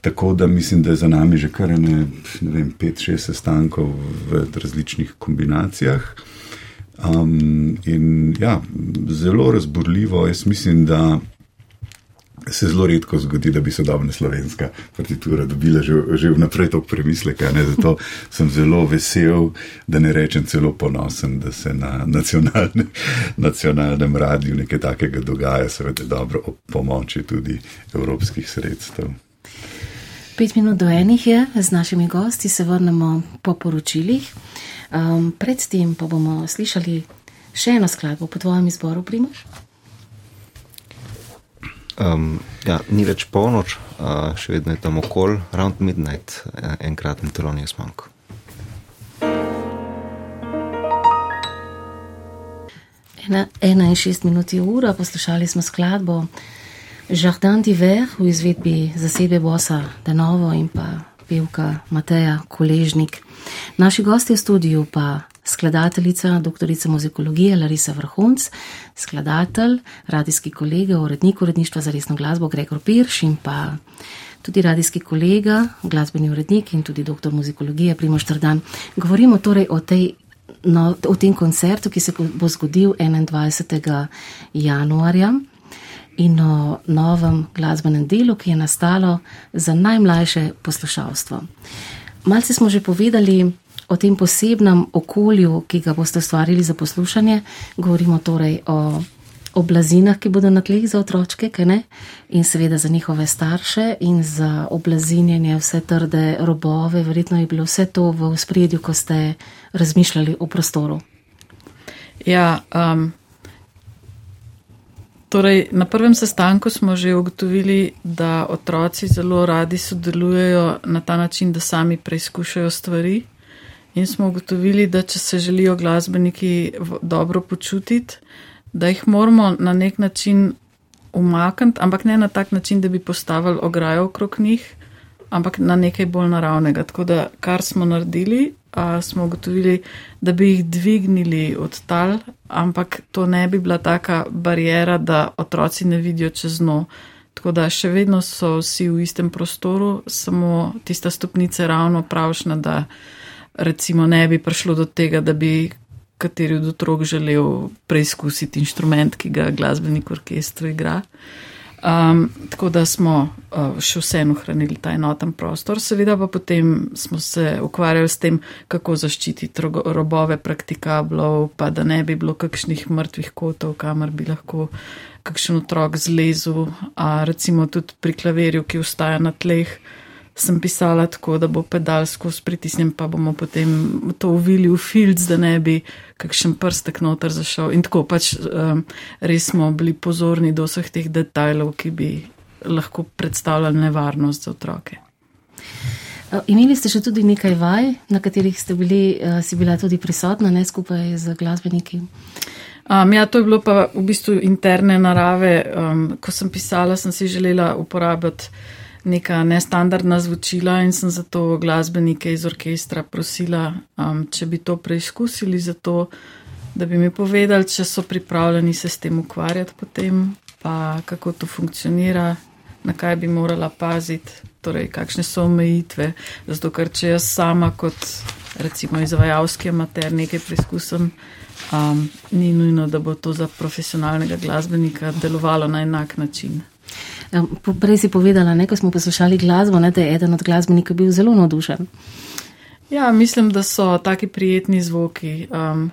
Tako da mislim, da je za nami že kar ne, ne vem, pet, šest sestankov v različnih kombinacijah. Um, in ja, zelo razburljivo, jaz mislim, da se zelo redko zgodi, da bi sodobna slovenska partitura dobila že, že vnaprej tok premisleka. Zato sem zelo vesel, da ne rečem celo ponosen, da se na nacionalne, nacionalnem radiju nekaj takega dogaja, seveda dobro ob pomoči tudi evropskih sredstev. Pet minut do enih je, z našimi gosti se vrnemo po poročilih. Um, predtem pa bomo slišali še eno skladbo po tvojem izboru, Primož. Um, ja, ni več polnoč, uh, še vedno je tam okol, round midnight, enkratni telonij smanjko. Ena, ena in šest minut je ura, poslušali smo skladbo Jardin d'Iver v izvedbi zasebe Bosa Denovo in pa pevka Mateja Koležnik. Naši gosti v studiu pa skladateljica, doktorica muzikologije Larisa Vrhunc, skladatelj, radijski kolega, urednik uredništva za resno glasbo Gregor Pirš in pa tudi radijski kolega, glasbeni urednik in tudi doktor muzikologije Primoš Trdan. Govorimo torej o, tej, no, o tem koncertu, ki se bo zgodil 21. januarja. In o novem glasbenem delu, ki je nastalo za najmlajše poslušalstvo. Malce smo že povedali, o tem posebnem okolju, ki ga boste ustvarili za poslušanje, govorimo torej o, o blazinah, ki bodo na tleh za otročke, in seveda za njihove starše in za oblazinjenje vse trde robove. Verjetno je bilo vse to v spredju, ko ste razmišljali o prostoru. Ja, um, torej, na prvem sestanku smo že ugotovili, da otroci zelo radi sodelujejo na ta način, da sami preizkušajo stvari. In smo ugotovili, da če se želijo glasbeniki dobro počutiti, da jih moramo na nek način umakniti, ampak ne na tak način, da bi postavili ograjo okrog njih, ampak na nekaj bolj naravnega. Tako da, kar smo naredili, a, smo ugotovili, da bi jih dvignili od tal, ampak to ne bi bila taka barijera, da otroci ne vidijo čez dno. Tako da še vedno so vsi v istem prostoru, samo tista stopnica je ravno pravšna, da recimo ne bi prišlo do tega, da bi kateri od otrok želel preizkusiti inštrument, ki ga glasbenik v orkestru igra. Um, tako da smo uh, še vseeno hranili ta enoten prostor, seveda pa potem smo se ukvarjali s tem, kako zaščititi robove praktikablov, pa da ne bi bilo kakšnih mrtvih kotov, kamor bi lahko kakšen otrok zlezel, a recimo tudi pri klaverju, ki ustaja na tleh sem pisala tako, da bo pedal skozi pritisnjen, pa bomo potem to uvili v filc, da ne bi kakšen prstek noter zašel. In tako pač um, res smo bili pozorni do vseh teh detajlov, ki bi lahko predstavljali nevarnost za otroke. Imeli ste še tudi nekaj vaj, na katerih ste bili, uh, si bila tudi prisotna, ne skupaj z glasbeniki. Um, ja, to je bilo pa v bistvu interne narave. Um, ko sem pisala, sem si želela uporabiti neka nestandardna zvočila in sem zato glasbenike iz orkestra prosila, um, če bi to preizkusili, zato da bi mi povedali, če so pripravljeni se s tem ukvarjati potem, pa kako to funkcionira, na kaj bi morala paziti, torej kakšne so omejitve. Zato, ker če jaz sama kot recimo izvajalski amater nekaj preizkusim, um, ni nujno, da bo to za profesionalnega glasbenika delovalo na enak način. Prej si povedala, ne, ko smo poslušali glasbo, ne, da je eden od glasbenikov bil zelo navdušen. Ja, mislim, da so taki prijetni zvoki, um,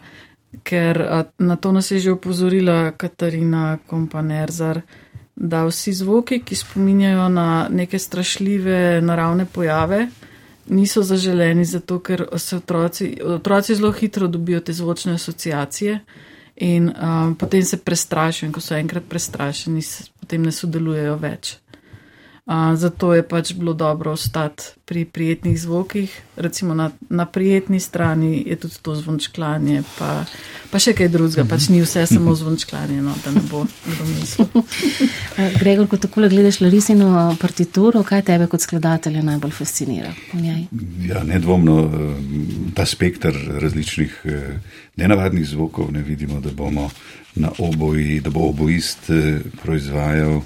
ker na to nas je že upozorila Katarina Kompanerzar, da vsi zvoki, ki spominjajo na neke strašljive naravne pojave, niso zaželeni, zato ker se otroci, otroci zelo hitro dobijo te zvočne asociacije. In um, potem se prestrašijo, in ko so enkrat prestrašeni, potem ne sodelujejo več. Uh, zato je pač bilo dobro ostati pri prijetnih zvokih, recimo na, na prijetni strani je tudi to zvončklanje, pa, pa še kaj drugega, pač ni vse samo zvončklanje, no, da ne bo kdo mislil. Gregor, ko tako gledaš Larisino partituro, kaj tebe kot skladatelja najbolj fascinira? Ja, nedvomno ta spektr različnih eh, nenavadnih zvokov, ne vidimo, da bomo na oboji, da bo obojist eh, proizvajal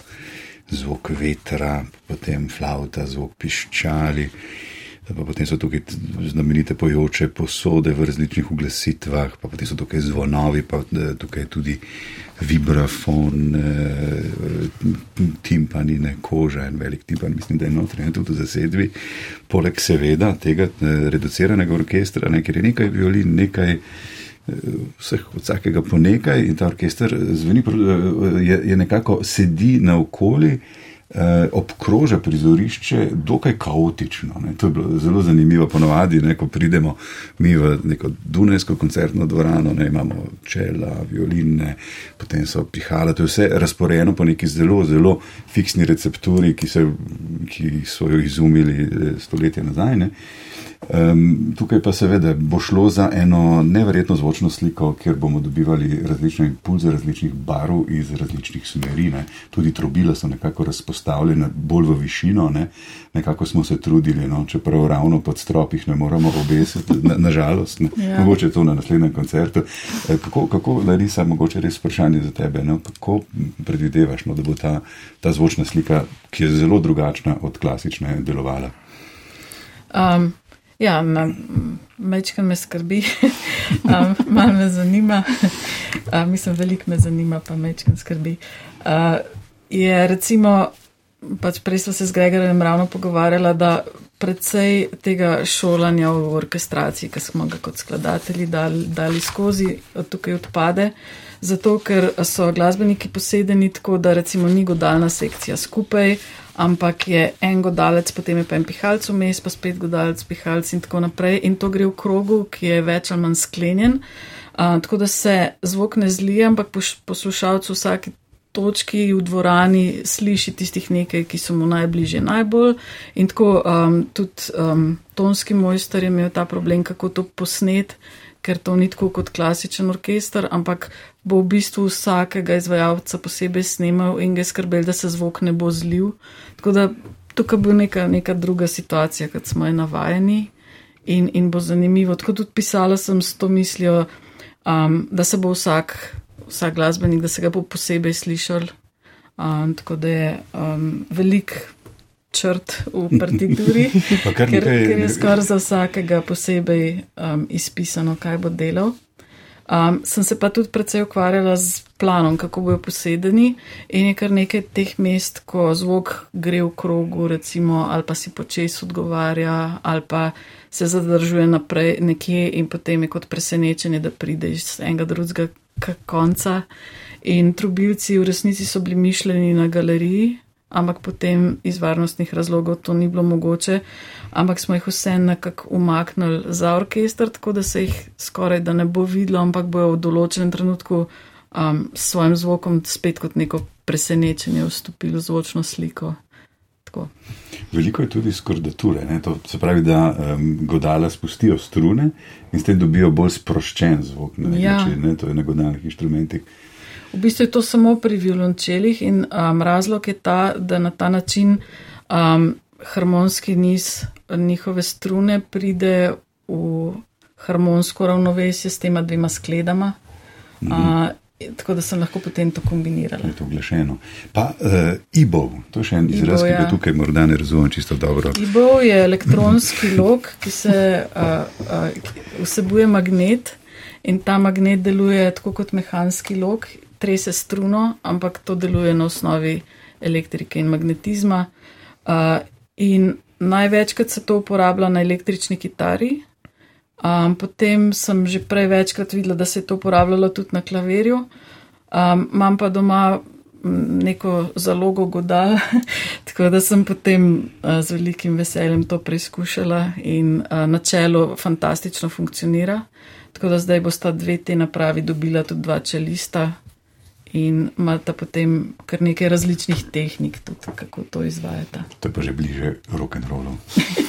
zvok vetra, potem flauta, zvok piščali. Pa potem so tukaj znamenite pojoče posode v različnih uglesitvah, pa potem so tukaj zvonovi, pa eh, tukaj tudi vibrafon, eh, timpanine, koža, en velik timpan, mislim, da je notranji tudi v zasedbi. Poleg seveda tega reduciranega orkestra, ne, ker je nekaj violin, nekaj vseh, vsakega po nekaj in ta orkester zveni, je, je nekako sedi na okoli. Eh, obkroža prizorišče dokaj kaotično. Ne. To je bilo zelo zanimivo. Ponovadi, ne, ko pridemo mi v neko Dunajsko koncertno dvorano, ne, imamo čela, violine, potem so pihala. To je vse razporejeno po neki zelo, zelo fiksni recepturi, ki, se, ki so jo izumili eh, stoletja nazaj. Ne. Um, tukaj pa seveda bo šlo za eno neverjetno zvočno sliko, kjer bomo dobivali različne impulze različnih barv iz različnih smeri. Ne. Tudi trobila so nekako razpostavljena bolj v višino, ne. nekako smo se trudili, no, čeprav ravno pod stropih ne moramo obesiti, nažalost. Na ja. Mogoče to na naslednjem koncertu. E, kako, kako Larisa, mogoče res vprašanje za tebe, no, kako predvidevaš, no, da bo ta, ta zvočna slika, ki je zelo drugačna od klasične, delovala? Um. Ja, mečkaj me skrbi, malo me zanima, uh, mislim, veliko me zanima, pa mečkaj skrbi. Uh, je recimo, pač prej smo se z Gregorjem ravno pogovarjala, da predvsej tega šolanja v orkestraciji, ki smo ga kot skladatelji dali, dali skozi, tukaj odpade, zato ker so glasbeniki posedeni tako, da recimo ni godalna sekcija skupaj ampak je en godalec, potem je pa en pihalc vmes, pa spet godalec, pihalc in tako naprej. In to gre v krogu, ki je več ali manj sklenjen. Uh, tako da se zvok ne zlije, ampak poslušalec v vsaki točki v dvorani sliši tistih nekaj, ki so mu najbližje najbolj. In tako um, tudi um, tonski mojster je imel ta problem, kako to posnet, ker to ni tako kot klasičen orkester, ampak bo v bistvu vsakega izvajalca posebej snimal in ga skrbel, da se zvok ne bo zlil. Tako da tukaj bo neka, neka druga situacija, kot smo jo navajeni in, in bo zanimivo. Tako tudi pisala sem s to mislijo, um, da se bo vsak, vsak glasbenik, da se ga bo posebej slišal. Um, tako da je um, velik črt v partituri, ker, ker je skoraj za vsakega posebej um, izpisano, kaj bo delal. Um, sem se pa tudi precej ukvarjala z planom, kako bojo posedeni in je kar nekaj teh mest, ko zvok gre v krogu, recimo, ali pa si počes odgovarja, ali pa se zadržuje naprej nekje in potem je kot presenečenje, da pride iz enega drugega konca. In trubilci v resnici so bili mišljeni na galeriji, ampak potem iz varnostnih razlogov to ni bilo mogoče, ampak smo jih vse nekako umaknili za orkester, tako da se jih skoraj da ne bo videlo, ampak bojo v določenem trenutku um, s svojim zvokom spet kot neko presenečenje vstopili v zvočno sliko. Tako. Veliko je tudi skordature, ne? to se pravi, da um, godala spustijo strune in s tem dobijo bolj sproščen zvok. Ja. Način, to je na godalnih inštrumentih. V bistvu je to samo pri violončelih in um, razlog je ta, da na ta način um, harmonski niz njihove strune pride v harmonsko ravnovesje s tema dvema skledama. Mhm. Uh, tako da sem lahko potem to kombinirala. Je to oglašeno. Pa uh, IBO, to je še en izraz, ki ga ja. tukaj morda ne razumem čisto dobro. IBO je elektronski lok, ki se uh, uh, vsebuje magnet in ta magnet deluje tako kot mehanski lok trese struno, ampak to deluje na osnovi elektrike in magnetizma. Uh, in največkrat se to uporablja na električni kitari. Um, potem sem že prej večkrat videla, da se je to uporabljalo tudi na klavirju. Um, imam pa doma neko zalogo godal, tako da sem potem uh, z velikim veseljem to preizkušala in uh, načelo fantastično funkcionira. Tako da zdaj bosta dve te napravi dobila tudi dva čelista, in imata potem kar nekaj različnih tehnik, tudi kako to izvajata. To je pa že bliže rock and rollu.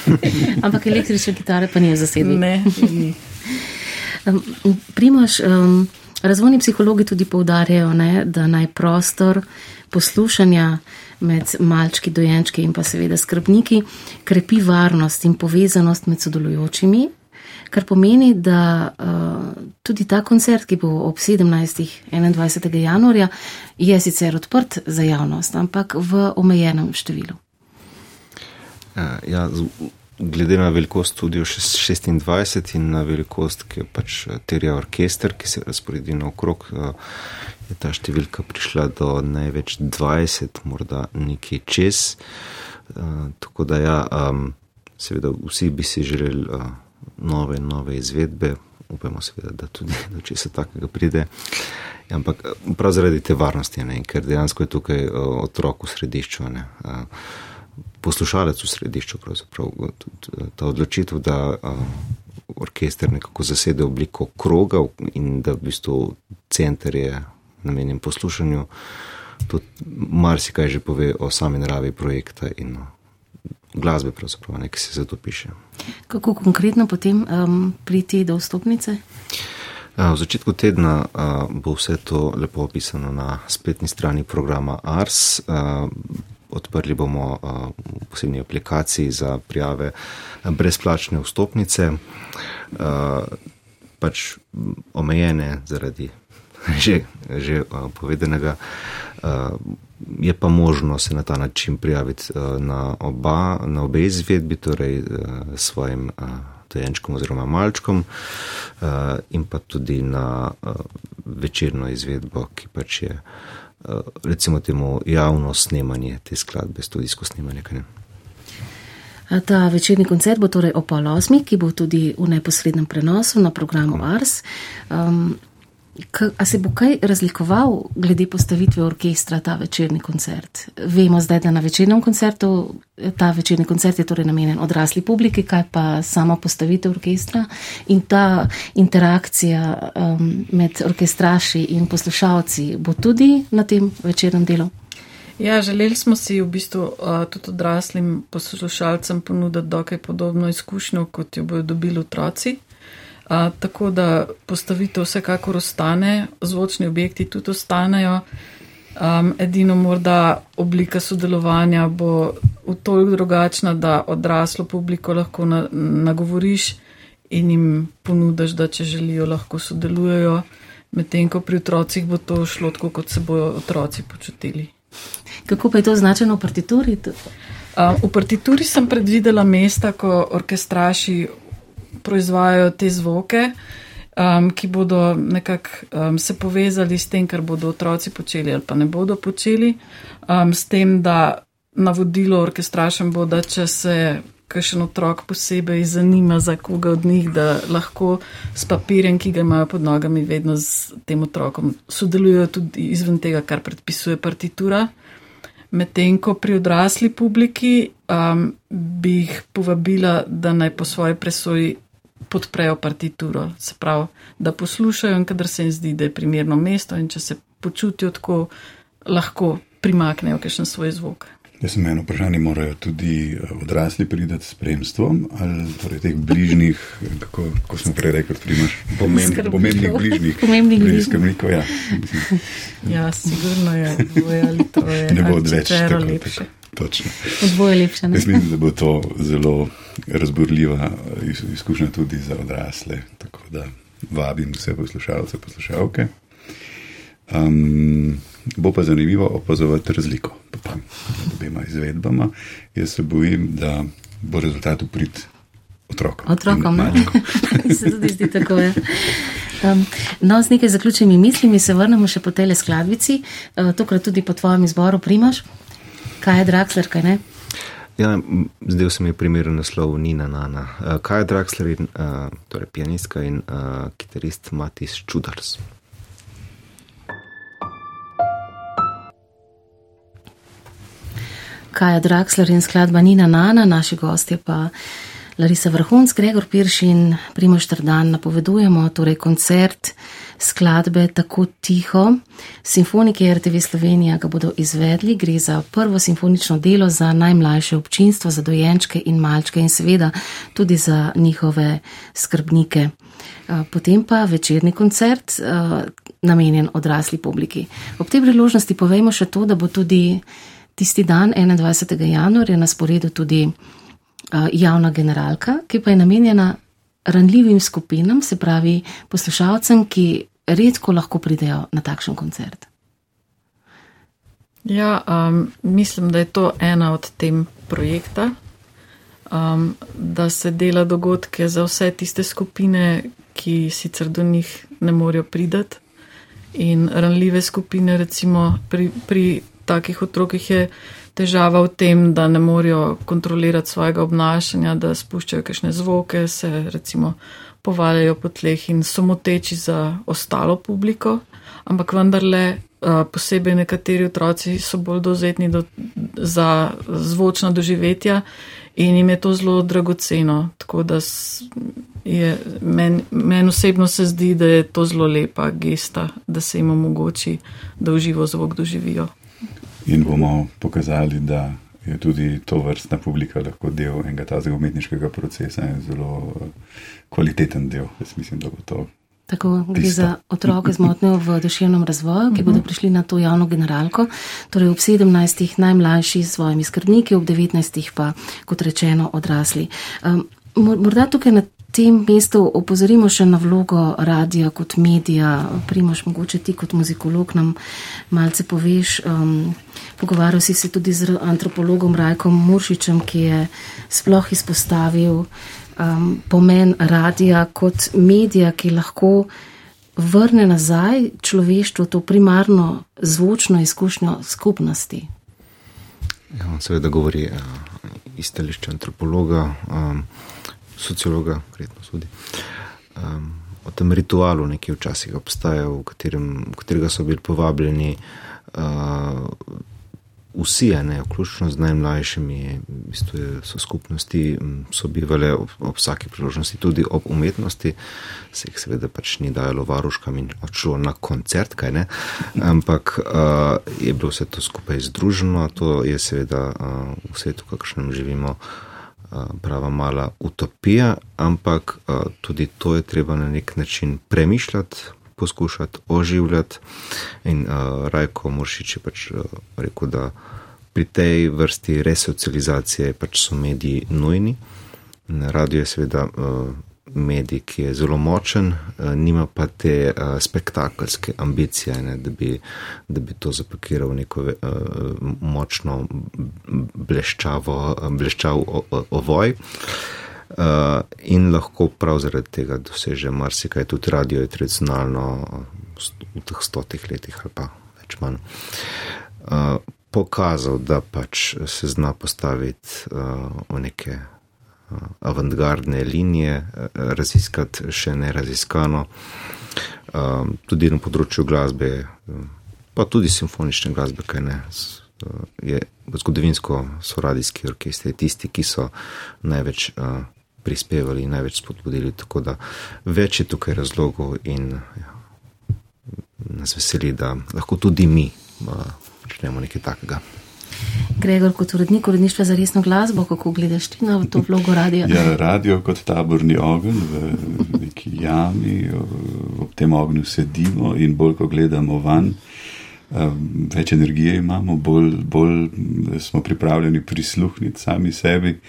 Ampak električne kitare pa ni zasedeno. Ne, ni. Primaš, um, razvojni psihologi tudi poudarjajo, ne, da naj prostor poslušanja med malčki, dojenčki in pa seveda skrbniki krepi varnost in povezanost med sodelujočimi kar pomeni, da uh, tudi ta koncert, ki bo ob 17. 21. januarja, je sicer odprt za javnost, ampak v omejenem številu. Uh, ja, glede na velikost studio 26 in na velikost, ki pač terja orkester, ki se razporedi naokrog, uh, je ta številka prišla do največ 20, morda nekaj čez. Uh, tako da ja, um, seveda vsi bi si želeli. Nove in nove izvedbe, upamo da tudi do česa takega pride. Ampak prav zaradi te varnosti, ne, ker dejansko je tukaj uh, otrok v središču, ne, uh, poslušalec v središču, pravzaprav ta odločitev, da orkester nekako zasede obliko kroga in da v bistvu center je namenjen poslušanju, tudi marsikaj že pove o sami naravi projekta in o glasbe, pravzaprav, ne, ki se za to piše. Kako konkretno potem um, priti do vstopnice? V začetku tedna bo vse to lepo opisano na spletni strani programa ARS. Odprli bomo posebni aplikaciji za prijave brezplačne vstopnice, pač omejene zaradi že, že povedanega. Je pa možno se na ta način prijaviti uh, na, oba, na obe izvedbi, torej uh, svojim uh, dojenčkom oziroma malčkom in pa tudi na večerno izvedbo, ki pač je recimo temu javno snemanje te skladbe, studijsko snemanje. Ta večerni koncert bo torej o pol osmi, ki bo tudi v neposrednem prenosu na programu Ars. Um, A se bo kaj razlikoval glede postavitve orkestra ta večerni koncert? Vemo zdaj, da na večernem koncertu, ta večerni koncert je torej namenjen odrasli publiki, kaj pa sama postavitev orkestra in ta interakcija um, med orkestraši in poslušalci bo tudi na tem večernem delu? Ja, želeli smo si v bistvu uh, tudi odraslim poslušalcem ponuditi dokaj podobno izkušnjo, kot jo bodo dobili otroci. A, tako da postavitev vsekakor ostane, zvočni objekti tudi ostanejo. Um, edino morda oblika sodelovanja bo v toliko drugačna, da odraslo publiko lahko na, nagovoriš in jim ponudiš, da če želijo, lahko sodelujejo, medtem ko pri otrocih bo to šlo tako, kot se bojo otroci počutili. Kako pa je to označeno v partituri? Um, v partituri sem predvidela mesta, ko orkestraši proizvajajo te zvoke. um, ki bodo nekako um, se povezali s tem, kar bodo otroci počeli ali pa ne bodo počeli, um, s tem, da navodilo orkestrašem bo, da če se kakšen otrok posebej zanima za koga od njih, da lahko s papirjem, ki ga imajo pod nogami, vedno z tem otrokom sodelujo tudi izven tega, kar predpisuje partitura. Medtem ko pri odrasli publiki um, bi jih povabila, da naj po svoji presoji podprejo partituro, se pravi, da poslušajo in kadar se jim zdi, da je primerno mesto in če se počutijo tako, lahko primaknejo kakšen svoj zvok. Jaz sem eno vprašanje, morajo tudi eh, odrasli prideti s spremstvom ali torej teh bližnjih, kako, kako smo prej rekli, da imaš pomembnih, pomembnih bližnjih. Pomembnih bližnjih. Skrbnikov, ja. Ja, sigurno je, dvoje ali troje. Ne bo odveč tako. tako. Točno. Dvoje lepše. Ne? Jaz mislim, da bo to zelo razburljiva iz- izkušnja tudi za odrasle. Tako da vabim vse poslušalce, poslušalke. Um, bo pa zanimivo opazovati razliko med obema izvedbama. Jaz se bojim, da bo rezultat uprit otrokom. Otrokom, malčkom. se tudi zdi tako. Je. Um, no, z nekaj zaključnimi mislimi se vrnemo še po tej skladbici, uh, tokrat tudi po tvojem izboru, Primaš. Kaj je Draxler, kaj ne? Ja, zdaj se mi je primeren naslov Nina Nana. Uh, Kaj je Draxler, in, uh, torej pianistka in uh, kitarist Matis Čudars. Kaj je Draxler in skladba Nina Nana, naši gosti pa Larisa Vrhunc, Gregor Pirš in Primoš Trdan napovedujemo, torej koncert skladbe Tako tiho. Simfoniki RTV Slovenija ga bodo izvedli, gre za prvo simfonično delo za najmlajše občinstvo, za dojenčke in malčke in seveda tudi za njihove skrbnike. Uh, Potem pa večerni koncert, uh, namenjen odrasli publiki. Ob tej priložnosti povejmo še to, da bo tudi tisti dan, 21. januarja, na sporedu tudi javna generalka, ki pa je namenjena ranljivim skupinam, se pravi poslušalcem, ki redko lahko pridejo na takšen koncert. Ja, um, mislim, da je to ena od tem projekta, um, da se dela dogodke za vse tiste skupine, ki sicer do njih ne morejo prideti. In ranljive skupine, recimo pri, pri takih otrokih je težava v tem, da ne morejo kontrolirati svojega obnašanja, da spuščajo kakšne zvoke, se recimo povaljajo po tleh in so moteči za ostalo publiko, ampak vendarle uh, posebej nekateri otroci so bolj dovzetni do, za zvočna doživetja in jim je to zelo dragoceno. Tako da je meni men osebno se zdi, da je to zelo lepa gesta, da se jim omogoči, da uživo zvok doživijo. In bomo pokazali, da je tudi to vrstna publika lahko del enega tazega umetniškega procesa in zelo eh, kvaliteten del. Jaz mislim, da bo to. Tako gre Tisto. za otroke z motnjo v duševnem razvoju, ki bodo prišli na to javno generalko, torej ob 17. najmlajši s svojimi skrbniki, ob 19. pa, kot rečeno, odrasli. Um, mor- morda tukaj na tem mestu opozorimo še na vlogo radia kot medija. Primoš, mogoče ti kot muzikolog nam malce poveš. Um, pogovarjal si se tudi z antropologom Rajkom Muršičem, ki je sploh izpostavil um, pomen radija kot medija, ki lahko vrne nazaj človeštvu to primarno zvočno izkušnjo skupnosti. Ja, seveda govori uh, iz stališča antropologa, um, sociologa, verjetno tudi. Um, o tem ritualu, ki je včasih obstajal, v, katerem, v katerega so bili povabljeni uh, vsi, ne, vključno z najmlajšimi, v bistvu so skupnosti sobivale ob, ob vsaki priložnosti, tudi ob umetnosti, se jih seveda pač ni dajalo varuškam in odšlo na koncert, kaj ne, ampak uh, je bilo vse to skupaj združeno, to je seveda uh, v svetu, v kakršnem živimo, uh, prava mala utopija, ampak tudi to je treba na nek način premišljati, poskušati oživljati. In Rajko Muršič je pač rekel, da pri tej vrsti resocializacije pač so mediji nujni. Radio je seveda medij, ki je zelo močen, uh, nima pa te uh, spektakelske ambicije, ne, da, bi, da bi to zapakiral v neko uh, močno bleščavo, bleščav ovoj. In lahko prav zaradi tega doseže marsikaj, tudi radio je tradicionalno v teh stotih letih ali pa več manj. Pokazal, da pač se zna postaviti uh, v neke avantgardne linije, uh, raziskati še neraziskano, uh, tudi na področju glasbe, pa tudi simfonične glasbe, kaj ne. Zgodovinsko so radijski orkestri tisti, ki so največ prispevali in največ spodbudili, tako da več je tukaj razlogov in ja, nas veseli, da lahko tudi mi. Počnemo nekaj takega. Gregor, kot urednik uredništva za resno glasbo, kako gledaš ti na to vlogo radia? Ja, radio kot taborni ogenj v neki jami, ob tem ognju sedimo in bolj, ko gledamo van, več energije imamo, bolj, bolj smo pripravljeni prisluhniti sami sebi,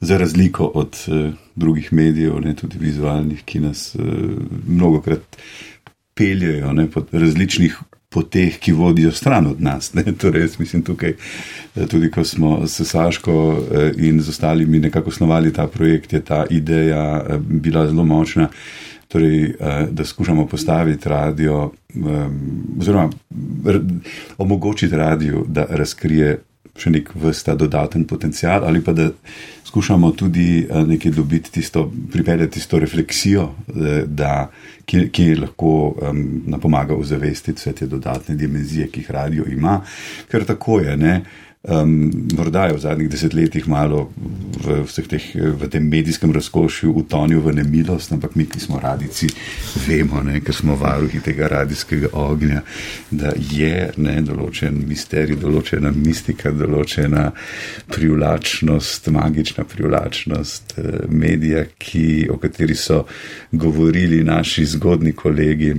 za razliko od drugih medijev, ne tudi vizualnih, ki nas mnogokrat peljejo ne, po različnih poteh, ki vodijo stran od nas. Ne? Torej, jaz mislim tukaj, eh, tudi ko smo s Saško eh, in z ostalimi nekako osnovali ta projekt, je ta ideja eh, bila zelo močna. Torej, da skušamo postaviti radio, oziroma omogočiti radio, da razkrije še nek vrsta dodaten potencial, ali pa da skušamo tudi eh, nekaj dobiti, tisto, pripeljati tisto refleksijo, eh, da, ki, ki lahko um, nam pomaga ozavestiti vse te dodatne dimenzije, ki jih radio ima, ker tako je. Ne? Um, morda je v zadnjih desetletjih malo v, teh, v tem medijskem razkošju utonil v nemilost, ampak mi, ki smo radici, vemo, ne, ker smo varuhi tega radijskega ognja, da je ne, določen misterij, določena mistika, določena privlačnost, magična privlačnost eh, medija, ki, o kateri so govorili naši zgodni kolegi,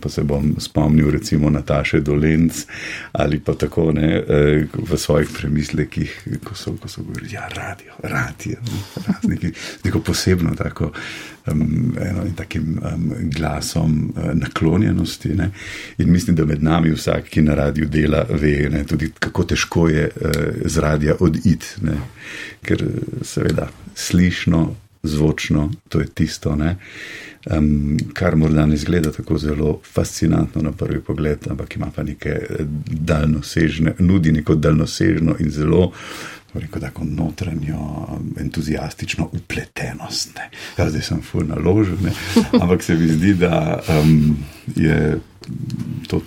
pa se bom spomnil recimo Nataše Dolenc ali pa tako ne, eh, v svoji svojih premislekih, ko so, ko so govorili, da ja, je radio, radio, neki, neko posebno tako, um, eno, takim um, glasom uh, naklonjenosti. Ne? In mislim, da med nami vsak, ki na radiju dela, ve, ne, tudi kako težko je uh, z radia oditi, ker seveda slišno, zvočno, to je tisto. Ne? um, kar morda ne zgleda tako zelo fascinantno na prvi pogled, ampak ima pa neke eh, daljnosežne, nudi neko daljnosežno in zelo. Rekel, tako notranjo, entuzijastično upletenost. Ja, zdaj sem fur naložen, ampak se mi zdi, da um, je to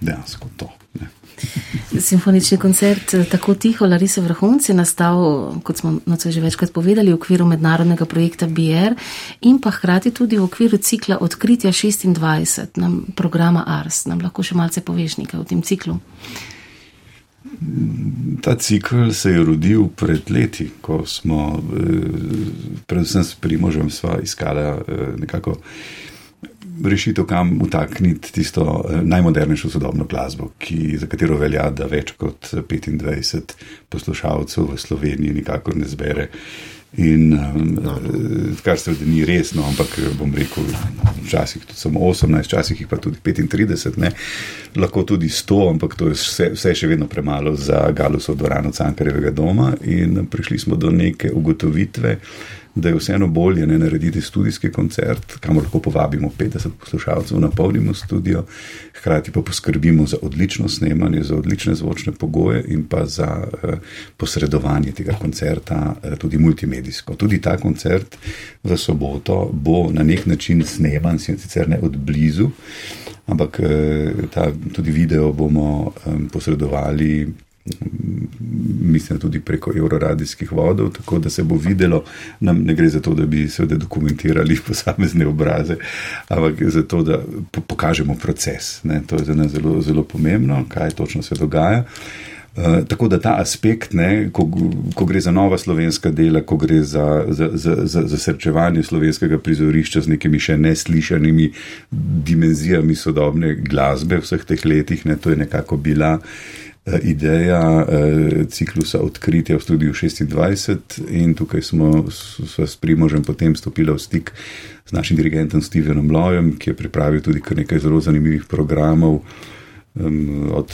dejansko to. Simfonični koncert eh, Tako tiho, Larisa Vrhunc je nastal, kot smo nocoj že večkrat povedali, v okviru mednarodnega projekta BR in pa hkrati tudi v okviru cikla Odkritja 26, nam programa ARS. Nam lahko še malce poveš nekaj o tem ciklu? Ta cikl se je rodil pred leti, ko smo, eh, predvsem s Primožem, iskali eh, nekako rešitev, kam utakniti tisto eh, najmodernejšo sodobno glasbo, ki, za katero velja, da več kot 25 poslušalcev v Sloveniji nikakor ne zbere. In no. kar se ni resno, ampak bom rekel, včasih tudi samo 18, včasih pa tudi 35, ne. lahko tudi 100, ampak to je vse, vse še vedno premalo za Galusov dvorano Cankarjevega doma. In prišli smo do neke ugotovitve, da je vseeno bolje ne narediti študijski koncert, kamor lahko povabimo 50 poslušalcev, napolnimo studio, hkrati pa poskrbimo za odlično snemanje, za odlične zvočne pogoje in pa za uh, posredovanje tega koncerta uh, tudi multimedijsko. Tudi ta koncert v soboto bo na nek način sneman, sicer ne od blizu. Ampak eh, ta, tudi video bomo um, posredovali mislim, tudi preko euroradijskih vodov, tako da se bo videlo. Nam ne gre za to, da bi seveda dokumentirali posamezne obraze, ampak za to, da pokažemo proces. Ne. To je za nas zelo, zelo pomembno, kaj točno se dogaja. Uh, tako da ta aspekt, ne, ko, ko gre za nova slovenska dela, ko gre za, za, za, za, srčevanje slovenskega prizorišča z nekimi še neslišanimi dimenzijami sodobne glasbe v vseh teh letih, ne, to je nekako bila uh, ideja eh, ciklusa odkritja v studiu 26 in tukaj smo s Primožem potem stopili v stik z našim dirigentom Stevenom Lojem, ki je pripravil tudi kar nekaj zelo zanimivih programov od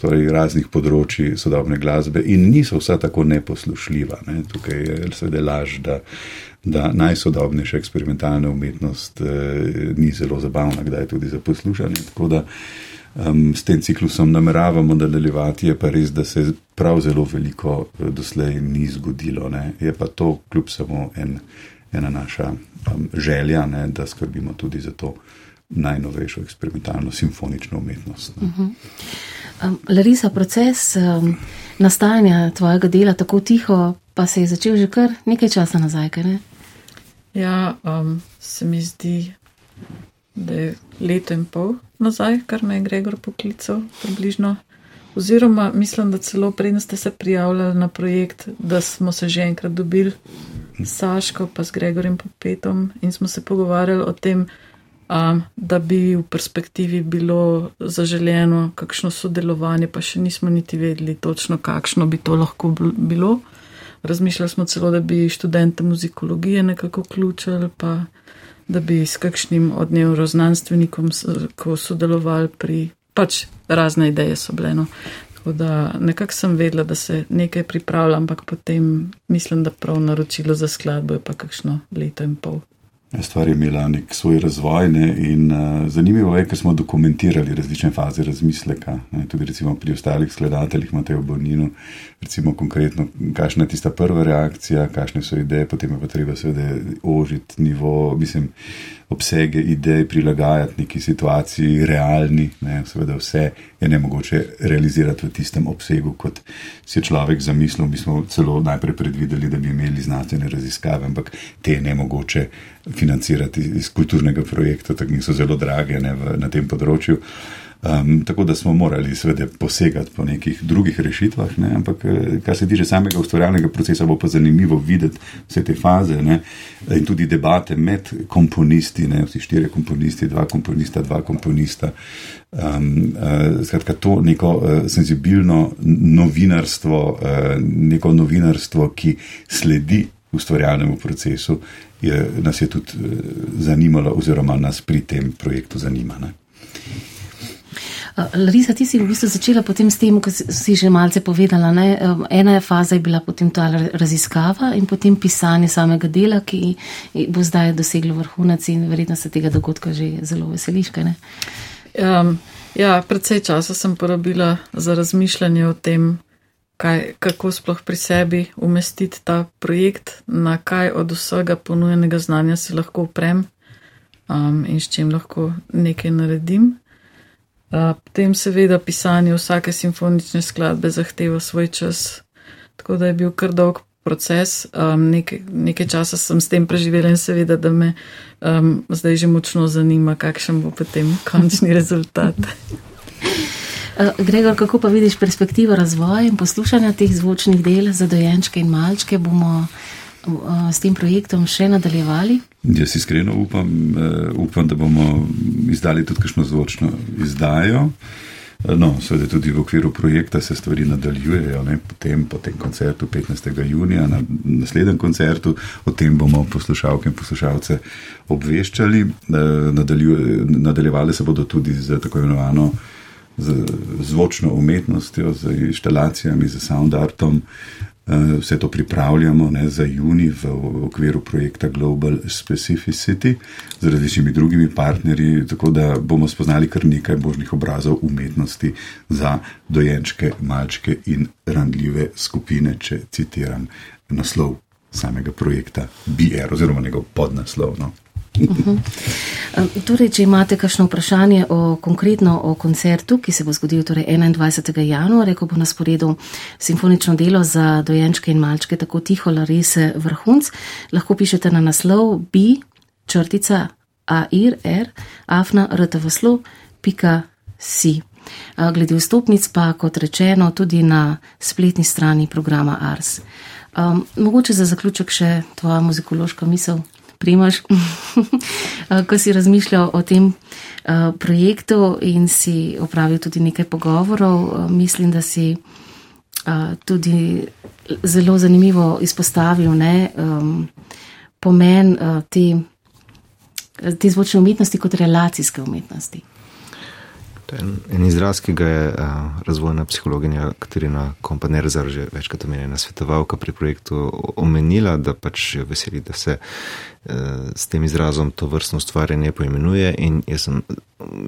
torej, raznih področji sodobne glasbe in niso vsa tako neposlušljiva. Ne. Tukaj je seveda laž, da, da najsodobnejša eksperimentalna umetnost eh, ni zelo zabavna, kdaj tudi za poslušanje. Tako da um, s tem ciklusom nameravamo nadaljevati, je pa res, da se prav zelo veliko eh, doslej ni zgodilo. Ne. Je pa to kljub samo en, ena naša um, želja, ne, da skrbimo tudi za to najnovejšo eksperimentalno simfonično umetnost. Uh -huh. um, Larisa, proces um, nastajanja tvojega dela tako tiho, pa se je začel že kar nekaj časa nazaj, kaj ne? Ja, um, se mi zdi, da je leto in pol nazaj, kar me je Gregor poklical, približno. Oziroma, mislim, da celo prej ste se prijavljali na projekt, da smo se že enkrat dobili s Saško, pa s Gregorjem Popetom in smo se pogovarjali o tem, um, da bi v perspektivi bilo zaželjeno kakšno sodelovanje, pa še nismo niti vedeli točno, kakšno bi to lahko bilo. Razmišljali smo celo, da bi študente muzikologije nekako vključili, pa da bi s kakšnim od neuroznanstvenikom sodelovali pri, pač razne ideje so bile. No. Tako da nekako sem vedela, da se nekaj pripravlja, ampak potem mislim, da prav naročilo za skladbo je pa kakšno leto in pol stvar je imela nek svoj razvoj. Ne, in uh, zanimivo je, ker smo dokumentirali različne faze razmisleka. Ne, tudi recimo, pri ostalih skladateljih imate v Boninu, recimo konkretno, kakšna je tista prva reakcija, kakšne so ideje, potem je pa treba seveda ožiti nivo, mislim, obsege idej, prilagajati neki situaciji, realni. Ne, seveda vse je ne mogoče realizirati v tistem obsegu, kot si je človek zamislil. Mi smo celo najprej predvideli, da bi imeli znanstvene raziskave, ampak te je ne mogoče financirati iz kulturnega projekta, tako niso zelo drage ne, v, na tem področju. Um, tako da smo morali seveda posegati po nekih drugih rešitvah, ne? ampak eh, kar se tiče samega ustvarjalnega procesa, bo pa zanimivo videti vse te faze ne? in tudi debate med komponisti, ne? vsi štiri komponisti, dva komponista, dva komponista. Um, uh, skratka, to neko uh, senzibilno novinarstvo, uh, neko novinarstvo, ki sledi ustvarjalnemu procesu, je, nas je tudi uh, zanimalo oziroma nas pri tem projektu zanima. Ne? Larisa, ti si v bistvu začela potem s tem, kot si že malce povedala. Ne? Ena faza je bila potem ta raziskava in potem pisanje samega dela, ki bo zdaj doseglo vrhunec in verjetno se tega dogodka že zelo veseliš. Um, ja, predvsej časa sem porabila za razmišljanje o tem, kaj, kako sploh pri sebi umestiti ta projekt, na kaj od vsega ponujenega znanja se lahko uprem um, in s čim lahko nekaj naredim. Potem seveda pisanje vsake simfonične skladbe zahteva svoj čas, tako da je bil kar dolg proces. Um, nekaj, nekaj časa sem s tem preživela in seveda, da me um, zdaj že močno zanima, kakšen bo potem končni rezultat. Gregor, kako pa vidiš perspektivo razvoja in poslušanja teh zvočnih del za dojenčke in malčke? Bomo s tem projektom še nadaljevali? Jaz iskreno upam, uh, upam, da bomo izdali tudi kakšno zvočno izdajo. No, seveda tudi v okviru projekta se stvari nadaljujejo, ne, potem po tem koncertu 15. junija, na naslednjem koncertu, o tem bomo poslušalke in poslušalce obveščali. Nadaljevali se bodo tudi z tako imenovano z zvočno umetnostjo, z inštalacijami, z sound artom, Eh, vse to pripravljamo ne, za juni v okviru projekta Global Specificity z različnimi drugimi partnerji, tako da bomo spoznali kar nekaj božjih obrazov umetnosti za dojenčke, malčke in randljive skupine, če citiram naslov samega projekta BR oziroma njegov podnaslov. No. Uh -huh. Torej, če imate kakšno vprašanje o, konkretno o koncertu, ki se bo zgodil torej 21. januarja, ko bo na sporedu simfonično delo za dojenčke in malčke, tako tiho, Larese vrhunc, lahko pišete na naslov b črtica air afna rtvslo pika si. Glede vstopnic pa, kot rečeno, tudi na spletni strani programa Ars. Um, mogoče za zaključek še tvoja muzikološka misel. Primaš, ko si razmišljal o tem uh, projektu in si opravil tudi nekaj pogovorov, uh, mislim, da si tudi zelo zanimivo izpostavil ne, pomen te, te zvočne umetnosti kot relacijske umetnosti. En, en izraz, ki ga je uh, razvojna psihologinja Katarina Kompanerzer že večkrat omenjena svetovalka pri projektu omenila, da pač je veseli, da se uh, s tem izrazom to vrstno stvarjanje poimenuje in jaz sem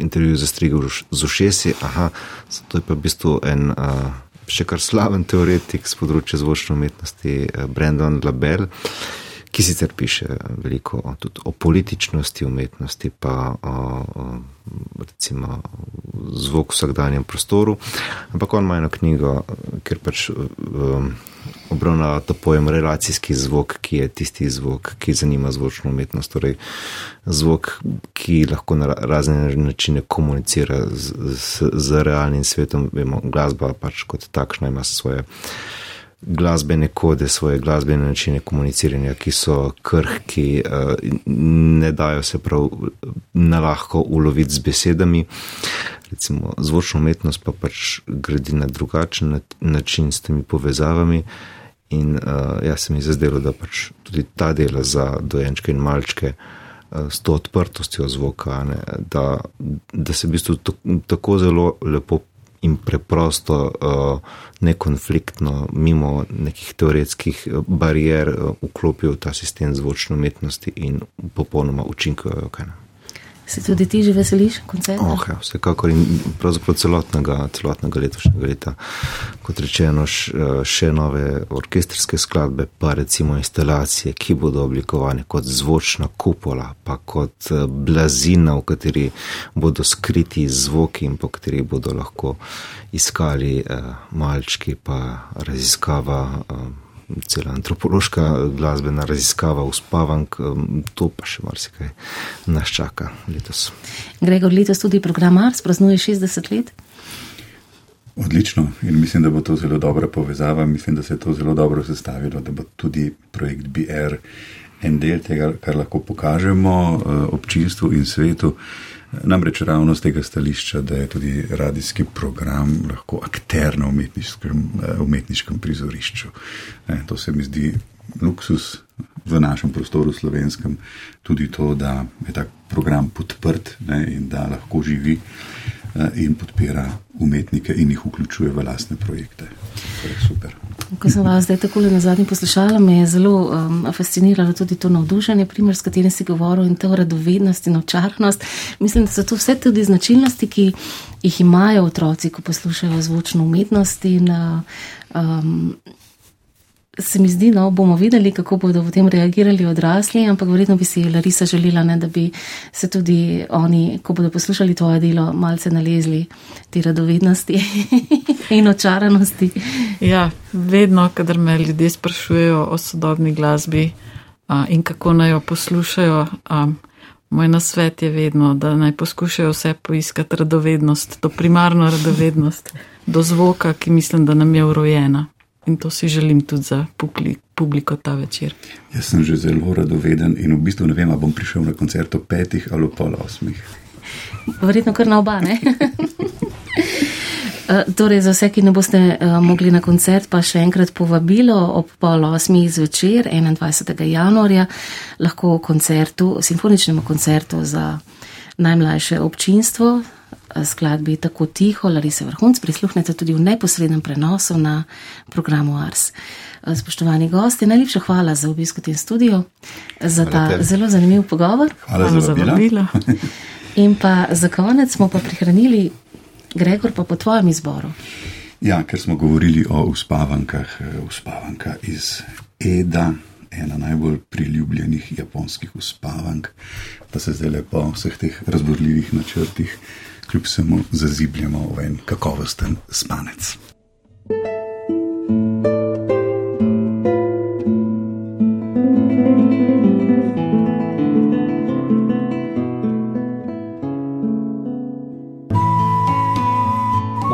intervju zastrigel z ušesi, aha, to je pa v bistvu en uh, še kar slaven teoretik z področja zvočne umetnosti, uh, Brandon Label. Ki sicer piše veliko tudi o političnosti umetnosti, pa o, o recimo zvok v vsakdanjem prostoru. Ampak on ima eno knjigo, ker pač um, obravnava ta pojem relacijski zvok, ki je tisti zvok, ki zanima zvočno umetnost, torej zvok, ki lahko na razne načine komunicira z, z, z realnim svetom. Vemo, glasba pač kot takšna ima svoje glasbene kode, svoje glasbene načine komuniciranja, ki so krhki, eh, ne dajo se prav na lahko uloviti z besedami. Recimo zvočno umetnost pa pač gradi na drugačen način s temi povezavami. In uh, jaz se mi zazdelo, da pač tudi ta dela za dojenčke in malčke uh, s to odprtostjo zvoka, ne, da, da se v bistvu tako zelo lepo in preprosto, uh, nekonfliktno, mimo nekih teoretskih uh, barijer, uh, vklopijo v ta sistem zvočne umetnosti in popolnoma učinkujejo. Se tudi ti že veseliš koncerta? Oh, ja, vsekakor in pravzaprav celotnega, celotnega letošnjega leta. Kot rečeno, še nove orkestrske skladbe, pa recimo instalacije, ki bodo oblikovane kot zvočna kupola, pa kot eh, blazina, v kateri bodo skriti zvoki in po kateri bodo lahko iskali eh, malčki, pa raziskava. Cela antropološka glasbena raziskava, uspavank, to pa še marsikaj nas čaka letos. Gregor, letos tudi program Mars praznuje 60 let. Odlično in mislim, da bo to zelo dobra povezava. Mislim, da se je to zelo dobro sestavilo, da bo tudi projekt BR en del tega, kar lahko pokažemo eh, občinstvu in svetu. Namreč ravno z tega stališča, da je tudi radijski program lahko akter na umetniškem, eh, umetniškem prizorišču. To se mi zdi luksus v našem prostoru slovenskem, tudi to, da je ta program podprt ne, in da lahko živi eh, in podpira umetnike in jih vključuje v lastne projekte. Torej, super. Ko sem vas zdaj tako na zadnji poslušala, me je zelo um, fasciniralo tudi to navdušenje, primer, s katerim si govoril in to radovednost in očarnost. Mislim, da so to vse tudi značilnosti, ki jih imajo otroci, ko poslušajo zvočno umetnost in uh, um, se mi zdi, no, bomo videli, kako bodo v tem reagirali odrasli, ampak verjetno bi si Larisa želela, ne, da bi se tudi oni, ko bodo poslušali tvoje delo, malce nalezli te radovednosti in očaranosti. Ja, vedno, kadar me ljudje sprašujejo o sodobni glasbi a, in kako naj jo poslušajo, a, moj nasvet je vedno, da naj poskušajo vse poiskati radovednost, to primarno radovednost do zvoka, ki mislim, da nam je urojena. In to si želim tudi za publiko ta večer. Jaz sem že zelo radoveden in v bistvu ne vem, ali bom prišel na koncert ob petih ali pol osmih. Verjetno kar na oba, ne? Eh, torej, za vse, ki ne boste uh, mogli na koncert, pa še enkrat povabilo ob pol osmih zvečer, 21. januarja, lahko koncertu, simfoničnemu koncertu za najmlajše občinstvo, skladbi Tako tiho, Larisa Vrhunc, prisluhnete tudi v neposrednem prenosu na programu Ars. Spoštovani gosti, najlepša hvala za obisk v tem studiu, za ta hvala zelo zanimiv pogovor. Hvala, hvala za vabilo. In pa za konec smo pa prihranili, Gregor, pa po tvojem izboru. Ja, ker smo govorili o uspavankah, uspavanka iz Eda, ena najbolj priljubljenih japonskih uspavank, pa se zdaj lepo vseh teh razborljivih načrtih kljub vsemu zazibljamo v en kakovosten spanec.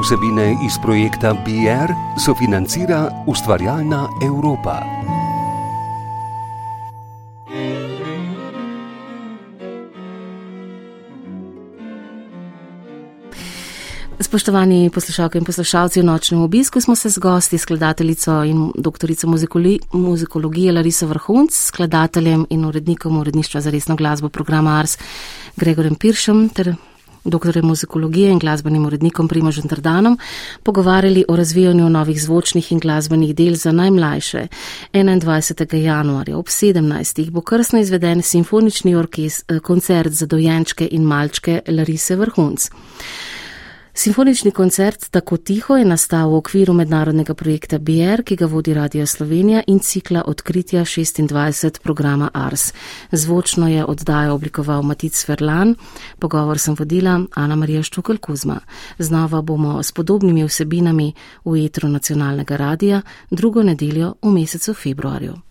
Vsebine iz projekta BR sofinancira ustvarjalna Evropa. Spoštovani poslušalke in poslušalci, v nočnem obisku smo se z gosti, skladateljico in doktorico muzikologije Lariso Vrhunc, skladateljem in urednikom uredništva za resno glasbo programa Ars Gregorjem Piršem ter dr. muzikologije in glasbenim urednikom Primožem Trdanom, pogovarjali o razvijanju novih zvočnih in glasbenih del za najmlajše. 21. januarja ob 17. bo krstno izveden simfonični orkest, eh, koncert za dojenčke in malčke Larise Vrhunc. Simfonični koncert Tako tiho je nastal v okviru mednarodnega projekta BR, ki ga vodi Radio Slovenija in cikla odkritja 26 programa ARS. Zvočno je oddajo oblikoval Matic Ferlan, pogovor sem vodila Ana Marija Štukal Kuzma. Znova bomo s podobnimi vsebinami v etru nacionalnega radija drugo nedeljo v mesecu februarju.